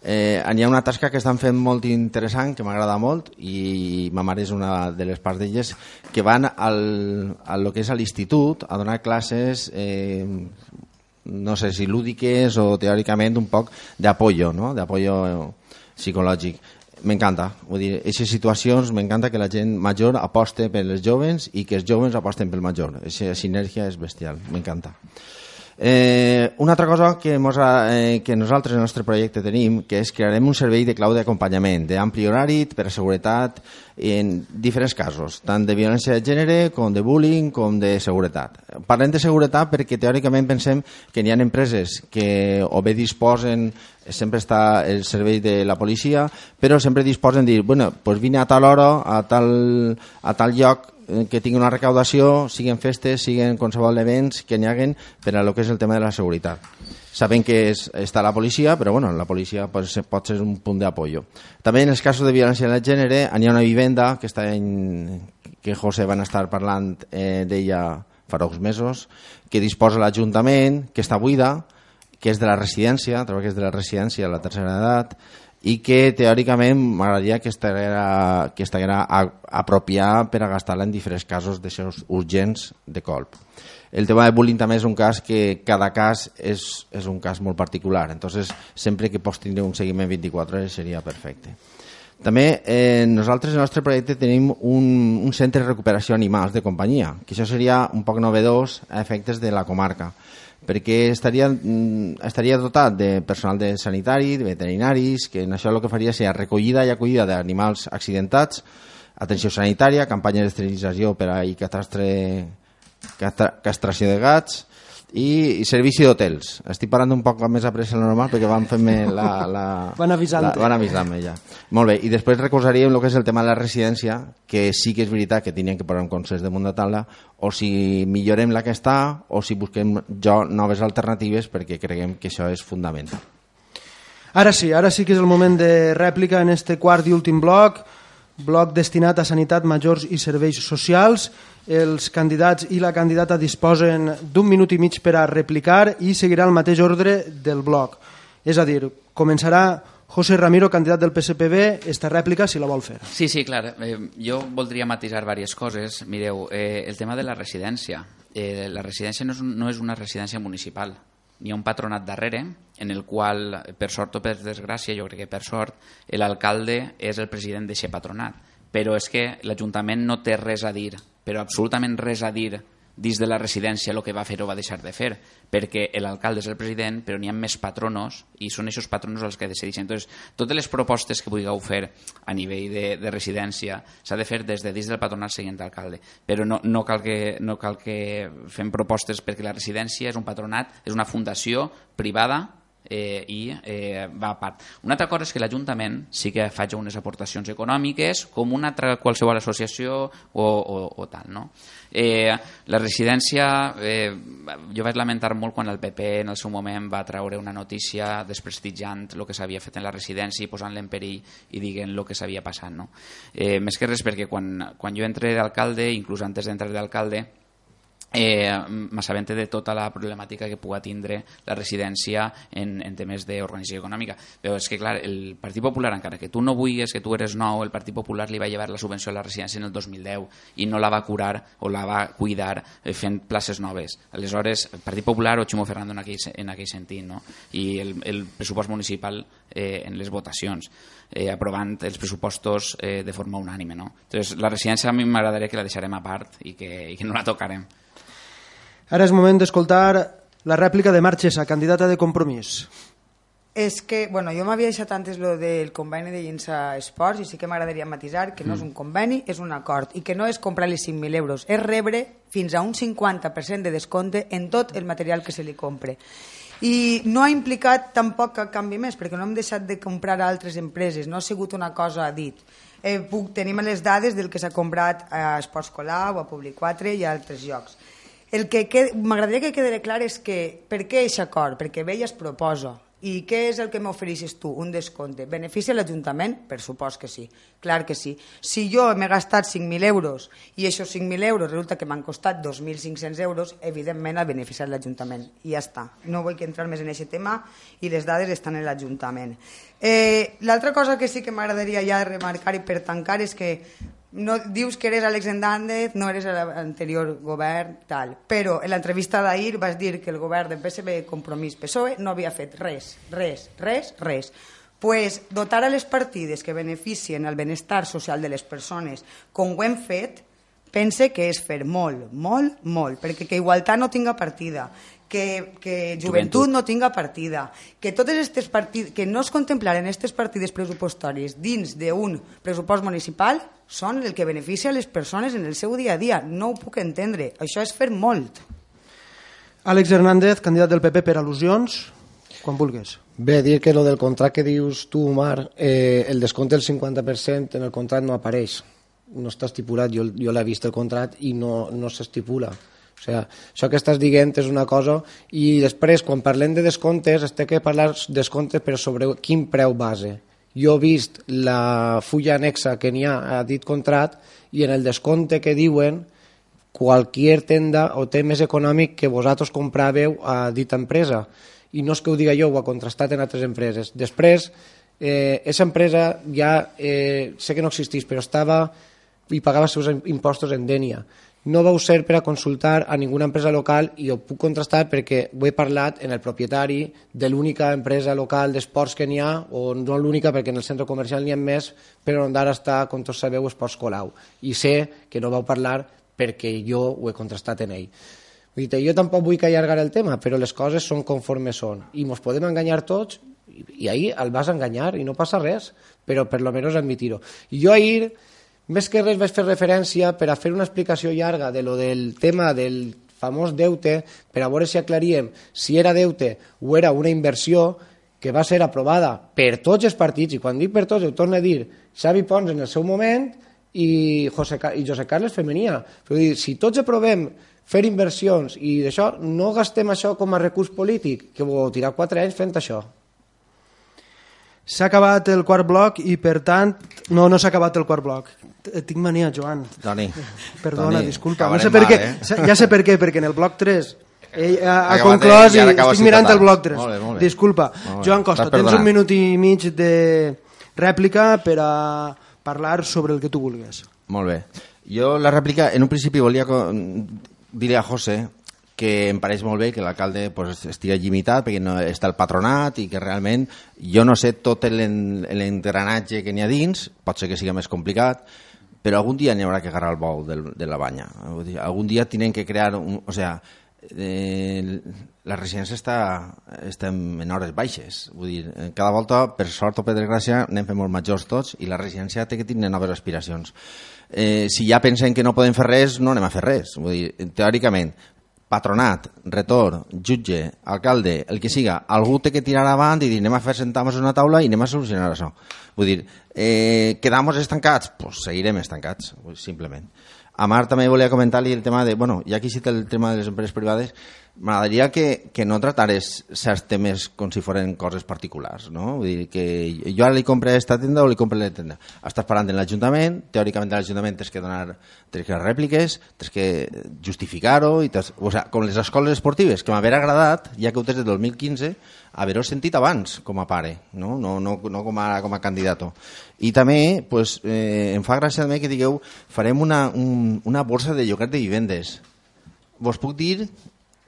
Eh, hi ha una tasca que estan fent molt interessant, que m'agrada molt, i ma mare és una de les parts d'elles, que van al, al lo que és a l'institut a donar classes eh, no sé si lúdiques o teòricament un poc d'apoyo, no? d'apoyo psicològic. M'encanta, vull dir, aquestes situacions m'encanta que la gent major aposte per els joves i que els joves aposten pel major. Aquesta sinergia és bestial, m'encanta. Eh, una altra cosa que, mos, eh, que nosaltres en el nostre projecte tenim que és crearem un servei de clau d'acompanyament d'ampli horari per a seguretat en diferents casos, tant de violència de gènere com de bullying com de seguretat. Parlem de seguretat perquè teòricament pensem que hi ha empreses que o bé disposen sempre està el servei de la policia, però sempre disposen de dir, bueno, pues vine a tal hora, a tal, a tal lloc que tingui una recaudació, siguin festes, siguin qualsevol events que n'hi haguen per a lo que és el tema de la seguretat. Sabem que és, està la policia, però bueno, la policia pot ser, pot ser un punt d'apoyo. També en els casos de violència de gènere hi ha una vivenda que, està en, que José van estar parlant eh, d'ella fa uns mesos, que disposa l'Ajuntament, que està buida, que és de la residència, que és de la residència a la tercera edat, i que teòricament m'agradaria que estiguera, que estiguera apropiar per a gastar-la en diferents casos d'aixòs urgents de colp. El tema de bullying també és un cas que cada cas és, és un cas molt particular, entonces sempre que pots tindre un seguiment 24 hores seria perfecte. També eh, nosaltres en el nostre projecte tenim un, un centre de recuperació animals de companyia, que això seria un poc novedós a efectes de la comarca perquè estaria, mm, estaria dotat de personal de sanitari, de veterinaris, que en això el que faria seria recollida i acollida d'animals accidentats, atenció sanitària, campanya d'esterilització per a i catastre, castració de gats, i, i servici d'hotels. Estic parlant un poc més a pressa normal perquè van fer-me la, la... Van avisant Van avisant-me ja. Molt bé, i després recolzaríem el que és el tema de la residència, que sí que és veritat que tenien que posar un consens damunt de taula, o si millorem la que està, o si busquem jo noves alternatives, perquè creguem que això és fundamental. Ara sí, ara sí que és el moment de rèplica en este quart i últim bloc, bloc destinat a sanitat, majors i serveis socials. Els candidats i la candidata disposen d'un minut i mig per a replicar i seguirà el mateix ordre del bloc. És a dir, començarà José Ramiro, candidat del PSPB, esta rèplica, si la vol fer. Sí, sí, clar. Eh, jo voldria matisar diverses coses. Mireu, eh, el tema de la residència. Eh, la residència no és, no és una residència municipal. N'hi ha un patronat darrere, en el qual, per sort o per desgràcia, jo crec que per sort, l'alcalde és el president d'aquest patronat. Però és que l'Ajuntament no té res a dir però absolutament res a dir dins de la residència el que va fer o va deixar de fer, perquè l'alcalde és el president, però n'hi ha més patronos i són aquests patronos els que decideixen. Entonces, totes les propostes que vulgueu fer a nivell de, de residència s'ha de fer des de dins del patronat seguint l'alcalde, però no, no, cal que, no cal que fem propostes perquè la residència és un patronat, és una fundació privada eh, i eh, va a part. Una altra cosa és que l'Ajuntament sí que faci unes aportacions econòmiques com una altra qualsevol associació o, o, o tal. No? Eh, la residència, eh, jo vaig lamentar molt quan el PP en el seu moment va treure una notícia desprestigiant el que s'havia fet en la residència i posant-la en perill i dient el que s'havia passat. No? Eh, més que res perquè quan, quan jo entré d'alcalde, inclús antes d'entrar d'alcalde, eh, m'assabente de tota la problemàtica que pugui tindre la residència en, en temes d'organització econòmica. Però és que, clar, el Partit Popular, encara que tu no vulguis, que tu eres nou, el Partit Popular li va llevar la subvenció a la residència en el 2010 i no la va curar o la va cuidar eh, fent places noves. Aleshores, el Partit Popular o Ximo Ferrando en aquell, en aquell sentit, no? i el, el pressupost municipal eh, en les votacions, eh, aprovant els pressupostos eh, de forma unànime. No? Entonces, la residència a mi m'agradaria que la deixarem a part i que, i que no la tocarem. Ara és moment d'escoltar la rèplica de Marchesa, candidata de compromís. És que, bueno, jo m'havia deixat antes lo del conveni de Llença Esports i sí que m'agradaria matisar que no és un conveni, és un acord i que no és comprar les 5.000 euros, és rebre fins a un 50% de descompte en tot el material que se li compre. I no ha implicat tampoc cap canvi més, perquè no hem deixat de comprar a altres empreses, no ha sigut una cosa a dit. Eh, puc, tenim les dades del que s'ha comprat a Esports Colau, a Public 4 i a altres llocs. El que m'agradaria que quedi clar és que per què aquest acord? Perquè i es proposa. I què és el que m'ofereixes tu? Un descompte. Beneficia l'Ajuntament? Per supost que sí. Clar que sí. Si jo m'he gastat 5.000 euros i aquests 5.000 euros resulta que m'han costat 2.500 euros, evidentment ha beneficiat l'Ajuntament. I ja està. No vull entrar més en aquest tema i les dades estan en l'Ajuntament. Eh, L'altra cosa que sí que m'agradaria ja remarcar i per tancar és que no, dius que eres Alex Endández, no eres l'anterior govern, tal. Però en l'entrevista d'ahir vas dir que el govern del PSB Compromís PSOE no havia fet res, res, res, res. Pues dotar a les partides que beneficien el benestar social de les persones com ho hem fet, pense que és fer molt, molt, molt, perquè que igualtat no tinga partida, que, que joventut, joventut no tinga partida, que totes aquestes partides, que no es contemplaren aquestes partides pressupostàries dins d'un pressupost municipal són el que beneficia les persones en el seu dia a dia. No ho puc entendre. Això és fer molt. Àlex Hernández, candidat del PP per al·lusions, quan vulguis. Bé, dir que lo del contracte que dius tu, Omar, eh, el descompte del 50% en el contracte no apareix. No està estipulat. Jo, jo l'he vist el contracte i no, no s'estipula. O sigui, això que estàs dient és una cosa i després, quan parlem de descomptes, es té que parlar descomptes però sobre quin preu base. Jo he vist la fulla anexa que n'hi ha a dit contrat i en el descompte que diuen qualsevol tenda o té més econòmic que vosaltres compràveu a dit empresa i no és que ho diga jo, ho ha contrastat en altres empreses. Després, eh, esa empresa ja eh, sé que no existís, però estava i pagava els seus impostos en Dènia no vau ser per a consultar a ninguna empresa local i ho puc contrastar perquè ho he parlat en el propietari de l'única empresa local d'esports que n'hi ha, o no l'única perquè en el centre comercial n'hi ha més, però on ara està, com tots sabeu, Esports Colau. I sé que no vau parlar perquè jo ho he contrastat en ell. Vull dir, jo tampoc vull que allargar el tema, però les coses són conforme són. I ens podem enganyar tots, i ahir el vas enganyar i no passa res, però per lo menos admitir-ho. Jo ahir més que res vaig fer referència per a fer una explicació llarga de lo del tema del famós deute, per a veure si aclaríem si era deute o era una inversió que va ser aprovada per tots els partits, i quan dic per tots ho torno a dir Xavi Pons en el seu moment i, José, i José Carles Femenia. Però dir, si tots aprovem fer inversions i d'això, no gastem això com a recurs polític, que vau tirar quatre anys fent això. S'ha acabat el quart bloc i, per tant... No, no s'ha acabat el quart bloc. Tinc mania, Joan. Toni. (laughs) Perdona, Toni, disculpa. No sé per què. Eh? Ja sé per què, perquè en el bloc 3 ell ha, ha conclòs i, i estic mirant el bloc 3. Molt bé, molt bé. Disculpa. Molt bé. Joan Costa, tens un minut i mig de rèplica per a parlar sobre el que tu vulguis. Molt bé. Jo la rèplica, en un principi volia dir a José que em pareix molt bé que l'alcalde pues, estigui limitat perquè no està el patronat i que realment jo no sé tot l'engranatge que n'hi ha dins, pot ser que sigui més complicat, però algun dia n'hi haurà que agarrar el bou de, de la banya. Algun dia tenen que crear... Un, o sea, eh, la residència està, està en hores baixes. Vull dir, cada volta, per sort o per desgràcia, anem fent molt majors tots i la residència té que tenir noves aspiracions. Eh, si ja pensem que no podem fer res, no anem a fer res. Vull dir, teòricament, patronat, retor, jutge, alcalde, el que siga, algú té que tirar avant i dir anem a fer sentar-nos una taula i anem a solucionar això. Vull dir, eh, quedamos estancats? Pues seguirem estancats, simplement. A Mar també volia comentar-li el tema de... Bueno, ja que cita el tema de les empreses privades, m'agradaria que, que no tratares certs temes com si foren coses particulars, no? Vull dir que jo ara li compre aquesta tenda o li compre la tenda. Estàs parlant de l'Ajuntament, teòricament l'Ajuntament tens que donar que rèpliques, tens que justificar-ho, i tens, o sigui, com les escoles esportives, que m'haver agradat, ja que ho tens del 2015, haver-ho sentit abans com a pare, no, no, no, no com, a, com a candidat. I també pues, eh, em fa gràcia també que digueu farem una, un, una borsa de lloguer de vivendes. Vos puc dir,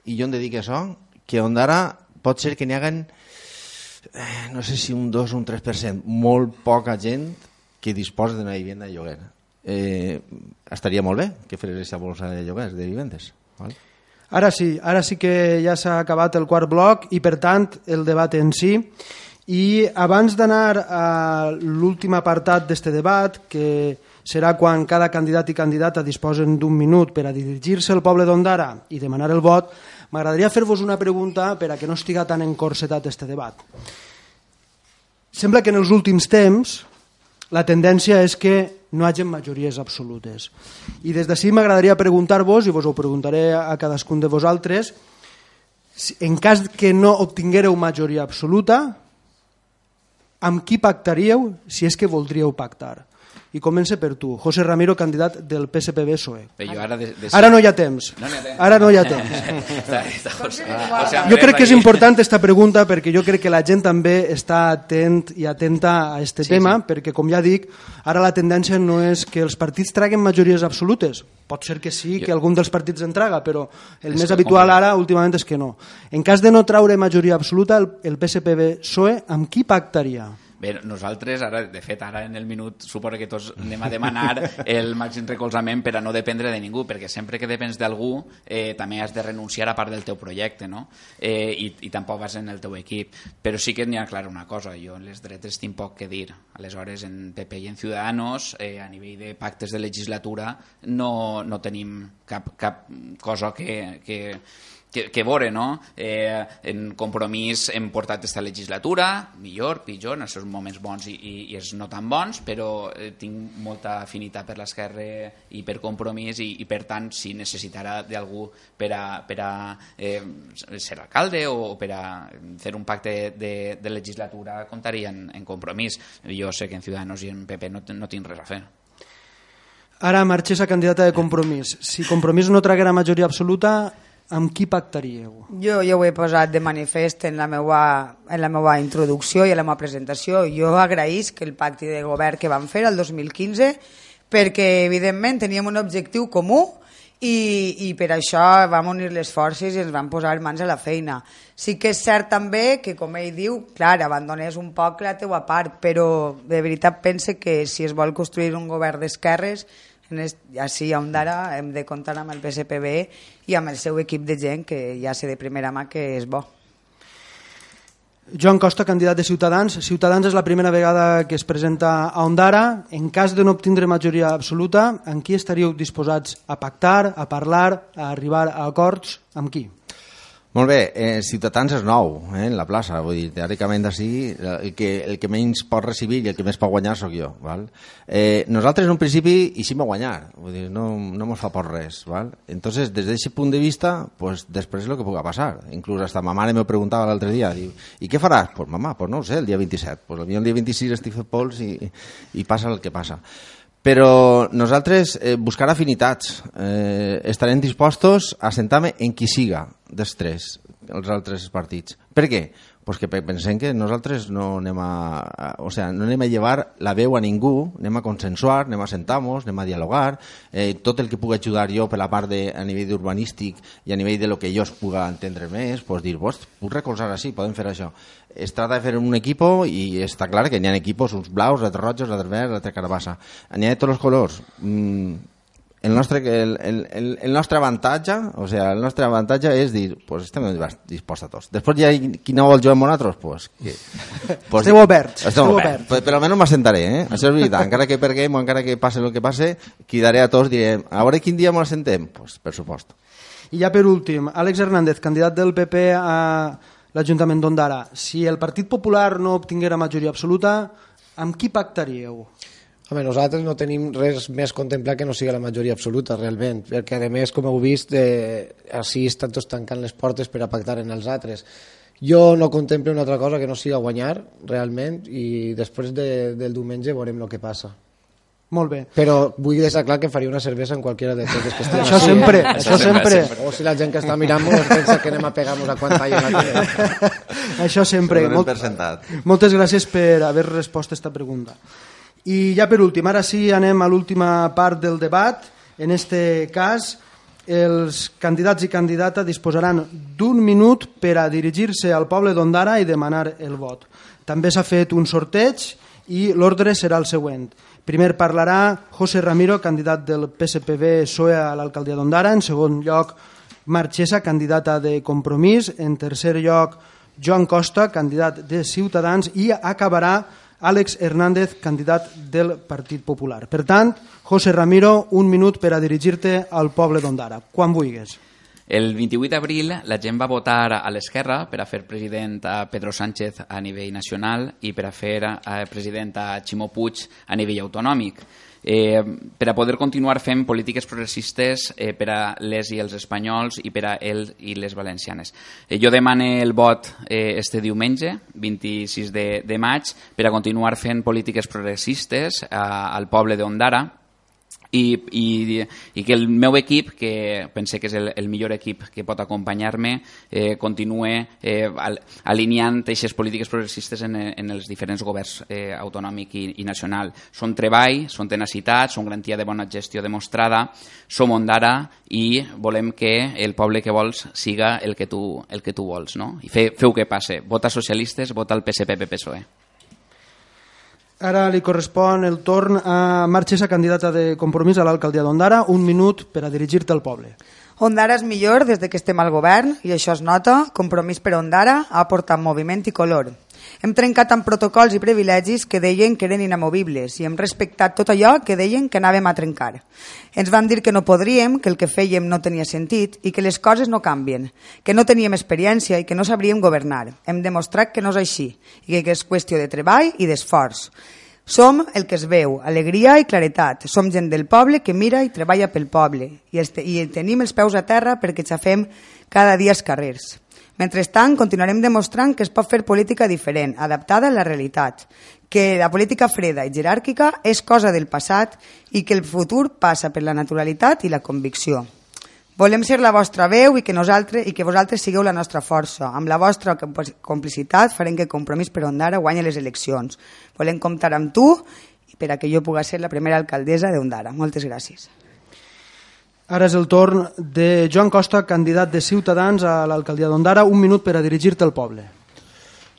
i jo em dedico a això, que on ara pot ser que n'hi haguen eh, no sé si un 2 o un 3%, molt poca gent que disposa d'una vivenda de lloguer. Eh, estaria molt bé que fes aquesta borsa de lloguers, de vivendes. Val? Ara sí, ara sí que ja s'ha acabat el quart bloc i per tant el debat en si. I abans d'anar a l'últim apartat d'este debat, que serà quan cada candidat i candidata disposen d'un minut per a dirigir-se al poble d'Ondara i demanar el vot, m'agradaria fer-vos una pregunta per a que no estiga tan encorsetat este debat. Sembla que en els últims temps la tendència és que no hagin majories absolutes. I des d'ací m'agradaria preguntar-vos, i vos ho preguntaré a cadascun de vosaltres, en cas que no obtinguéreu majoria absoluta, amb qui pactaríeu si és que voldríeu pactar? I comença per tu, José Ramiro, candidat del PSPB-PSOE. Ara, de, de... ara no hi ha temps. No ha temps. Ara no hi ha temps. està, està, José, José jo crec que és important aquesta pregunta perquè jo crec que la gent també està atent i atenta a aquest sí, tema sí. perquè, com ja dic, ara la tendència no és que els partits traguen majories absolutes. Pot ser que sí, que algun dels partits en traga, però el és més habitual ara últimament és que no. En cas de no traure majoria absoluta, el, el PSPB-PSOE amb qui pactaria? Bé, nosaltres, ara, de fet, ara en el minut suposo que tots anem a demanar el màxim recolzament per a no dependre de ningú, perquè sempre que depens d'algú eh, també has de renunciar a part del teu projecte, no? Eh, i, I tampoc vas en el teu equip. Però sí que n'hi ha clar una cosa, jo en les dretes tinc poc que dir. Aleshores, en PP i en Ciudadanos, eh, a nivell de pactes de legislatura, no, no tenim cap, cap cosa que, que que, que veure, no? Eh, en compromís hem portat aquesta legislatura, millor, pitjor, en els seus moments bons i, i, i els no tan bons, però eh, tinc molta afinitat per l'esquerra i per compromís i, i per tant si necessitarà d'algú per a, per a eh, ser alcalde o per a fer un pacte de, de legislatura comptaria en, en compromís. Jo sé que en Ciudadanos i en PP no, no tinc res a fer. Ara marxés a candidata de compromís. Si compromís no traguera majoria absoluta, amb qui pactaríeu? Jo, jo ho he posat de manifest en la, meva, en la meva introducció i en la meva presentació. Jo agraïsc el pacte de govern que vam fer el 2015 perquè, evidentment, teníem un objectiu comú i, i per això vam unir les forces i ens vam posar mans a la feina. Sí que és cert també que, com ell diu, clar, abandones un poc la teua part, però de veritat pense que si es vol construir un govern d'esquerres, així a Ondara hem de comptar amb el PSPB i amb el seu equip de gent que ja sé de primera mà que és bo. Joan Costa, candidat de Ciutadans. Ciutadans és la primera vegada que es presenta a Ondara. En cas de no obtindre majoria absoluta, en qui estaríeu disposats a pactar, a parlar, a arribar a acords? Amb qui? Molt bé, eh, Ciutadans és nou eh, en la plaça, vull dir, teòricament d'ací el, que, el que menys pot recibir i el que més pot guanyar sóc jo. Val? Eh, nosaltres en un principi eixim a guanyar, vull dir, no, no ens fa por res. Val? Entonces, des d'aquest punt de vista, pues, després el que puga passar. Inclús hasta ma mare me preguntava l'altre dia, diu, i què faràs? Pues mamà, pues no ho sé, el dia 27. Pues el dia 26 estic fet pols i, i passa el que passa. Però nosaltres eh, buscar afinitats. Eh, estarem dispostos a sentar-me en qui siga dels tres, els altres partits. Per què? pues que pensem que nosaltres no anem a, o sea, no anem a llevar la veu a ningú, anem a consensuar, anem a sentar-nos, anem a dialogar, eh, tot el que pugui ajudar jo per la part de, a nivell urbanístic i a nivell de lo que jo es puga entendre més, pues dir, vos, puc recolzar així, podem fer això. Es tracta de fer un equip i està clar que n'hi ha equipos, uns blaus, altres rojos, altres verds, altres carabassa. N'hi ha de tots els colors. Mm, el nostre, el, el, el nostre avantatge, o sea, el nostre avantatge és dir, pues estem disposats a tots. Després ja qui no vol jugar amb nosaltres, pues, que, (laughs) pues esteu oberts. Esteu oberts. Pues, però almenys m'assentaré, eh? Això és veritat. encara que perguem o encara que passe el que passe, cridaré a tots, diré, a veure quin dia ens sentem? Pues, per supost. I ja per últim, Àlex Hernández, candidat del PP a l'Ajuntament d'Ondara. Si el Partit Popular no obtinguera majoria absoluta, amb qui pactaríeu? Home, nosaltres no tenim res més contemplat que no sigui la majoria absoluta, realment, perquè a més, com heu vist, eh, així estan tots tancant les portes per a pactar en els altres. Jo no contemplo una altra cosa que no siga guanyar, realment, i després de, del diumenge veurem el que passa. Molt bé. Però vull deixar clar que faria una cervesa en qualsevol de totes que estem això sempre, eh? això sempre. O si la gent que està mirant-nos pensa que anem a pegar-nos a quan talla la tele. això sempre. Molt, moltes gràcies per haver respost a aquesta pregunta. I ja per últim, ara sí anem a l'última part del debat. En este cas, els candidats i candidata disposaran d'un minut per a dirigir-se al poble d'Ondara i demanar el vot. També s'ha fet un sorteig i l'ordre serà el següent. Primer parlarà José Ramiro, candidat del PSPB-SOE a l'alcaldia d'Ondara. En segon lloc, Marchesa, candidata de Compromís. En tercer lloc, Joan Costa, candidat de Ciutadans. I acabarà Àlex Hernández, candidat del Partit Popular. Per tant, José Ramiro, un minut per a dirigir-te al poble d'Ondara, quan vulguis. El 28 d'abril la gent va votar a l'esquerra per a fer president a Pedro Sánchez a nivell nacional i per a fer president a Ximo Puig a nivell autonòmic eh, per a poder continuar fent polítiques progressistes eh, per a les i els espanyols i per a ells i les valencianes. Eh, jo demane el vot eh, este diumenge, 26 de, de maig, per a continuar fent polítiques progressistes a, al poble d'Ondara, i, i, i que el meu equip, que pense que és el, el millor equip que pot acompanyar-me, eh, continue eh, al, alineant aquestes polítiques progressistes en, en els diferents governs eh, autonòmic i, i nacional. Són treball, són tenacitat, són garantia de bona gestió demostrada, som Ondara i volem que el poble que vols siga el que tu, el que tu vols. No? I fe, feu que passe. Vota socialistes, vota el PSPP-PSOE. Ara li correspon el torn a Marxesa, candidata de compromís a l'alcaldia d'Ondara. Un minut per a dirigir-te al poble. Ondara és millor des de que estem al govern i això es nota. Compromís per Ondara ha portat moviment i color. Hem trencat amb protocols i privilegis que deien que eren inamovibles i hem respectat tot allò que deien que anàvem a trencar. Ens van dir que no podríem, que el que fèiem no tenia sentit i que les coses no canvien, que no teníem experiència i que no sabríem governar. Hem demostrat que no és així i que és qüestió de treball i d'esforç. Som el que es veu, alegria i claretat. Som gent del poble que mira i treballa pel poble i, i tenim els peus a terra perquè xafem cada dia els carrers. Mentrestant, continuarem demostrant que es pot fer política diferent, adaptada a la realitat, que la política freda i jeràrquica és cosa del passat i que el futur passa per la naturalitat i la convicció. Volem ser la vostra veu i que, nosaltres, i que vosaltres sigueu la nostra força. Amb la vostra complicitat farem que Compromís per Ondara guanyi les eleccions. Volem comptar amb tu per a que jo pugui ser la primera alcaldessa d'Ondara. Moltes gràcies. Ara és el torn de Joan Costa, candidat de Ciutadans a l'alcaldia d'Ondara. Un minut per a dirigir-te al poble.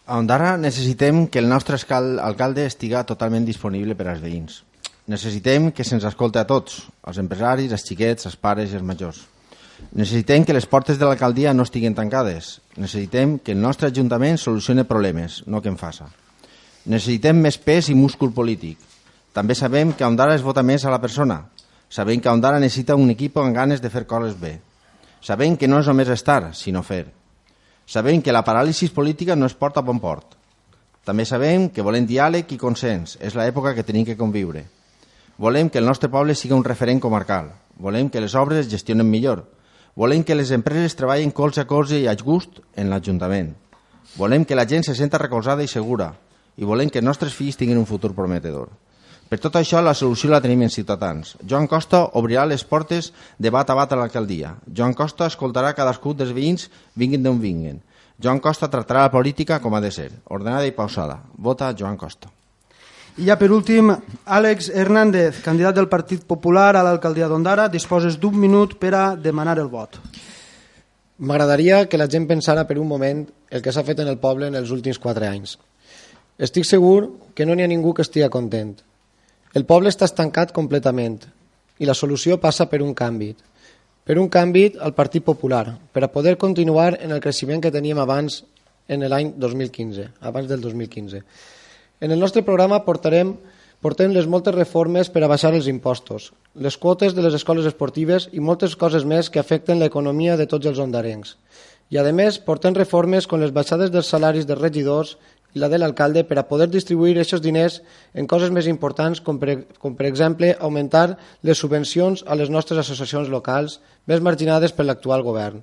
A Ondara necessitem que el nostre alcalde estiga totalment disponible per als veïns. Necessitem que se'ns escolti a tots, els empresaris, els xiquets, els pares i els majors. Necessitem que les portes de l'alcaldia no estiguin tancades. Necessitem que el nostre ajuntament solucioni problemes, no que en faça. Necessitem més pes i múscul polític. També sabem que a Ondara es vota més a la persona. Sabem que Ondara necessita un equip amb ganes de fer coses bé. Sabem que no és només estar, sinó fer. Sabem que la paràlisi política no es porta a bon port. També sabem que volem diàleg i consens. És l'època que tenim que conviure. Volem que el nostre poble sigui un referent comarcal. Volem que les obres es gestionen millor. Volem que les empreses treballin colze a colze i a gust en l'Ajuntament. Volem que la gent se senta recolzada i segura. I volem que els nostres fills tinguin un futur prometedor. Per tot això, la solució la tenim en Ciutadans. Joan Costa obrirà les portes de bat a bat a l'alcaldia. Joan Costa escoltarà cadascú dels veïns, vinguin d'on vinguin. Joan Costa tractarà la política com ha de ser, ordenada i pausada. Vota Joan Costa. I ja per últim, Àlex Hernández, candidat del Partit Popular a l'alcaldia d'Ondara, disposes d'un minut per a demanar el vot. M'agradaria que la gent pensara per un moment el que s'ha fet en el poble en els últims quatre anys. Estic segur que no n'hi ha ningú que estigui content el poble està estancat completament i la solució passa per un canvi. Per un canvi al Partit Popular, per a poder continuar en el creixement que teníem abans en l'any 2015, abans del 2015. En el nostre programa portarem portem les moltes reformes per a baixar els impostos, les quotes de les escoles esportives i moltes coses més que afecten l'economia de tots els ondarencs. I, a més, portem reformes com les baixades dels salaris dels regidors i la de l'alcalde per a poder distribuir aquests diners en coses més importants com per, com per exemple augmentar les subvencions a les nostres associacions locals més marginades per l'actual govern.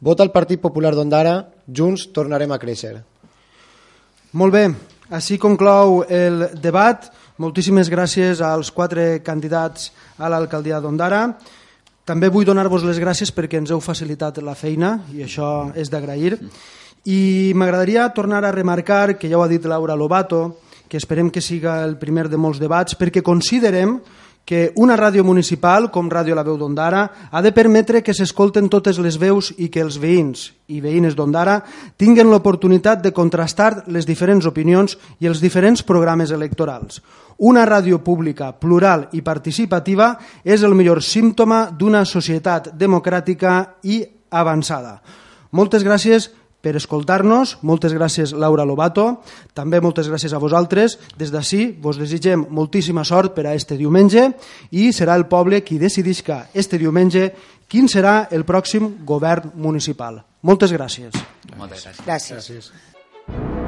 Vota el Partit Popular d'Ondara, junts tornarem a créixer. Molt bé, així conclou el debat. Moltíssimes gràcies als quatre candidats a l'alcaldia d'Ondara. També vull donar-vos les gràcies perquè ens heu facilitat la feina i això és d'agrair. I m'agradaria tornar a remarcar, que ja ho ha dit Laura Lobato, que esperem que siga el primer de molts debats, perquè considerem que una ràdio municipal, com Ràdio La Veu d'Ondara, ha de permetre que s'escolten totes les veus i que els veïns i veïnes d'Ondara tinguen l'oportunitat de contrastar les diferents opinions i els diferents programes electorals. Una ràdio pública, plural i participativa és el millor símptoma d'una societat democràtica i avançada. Moltes gràcies per escoltar-nos. Moltes gràcies, Laura Lobato. També moltes gràcies a vosaltres. Des d'ací vos desitgem moltíssima sort per a este diumenge i serà el poble qui decidisca este diumenge quin serà el pròxim govern municipal. Moltes gràcies. Moltes gràcies. Gràcies. gràcies.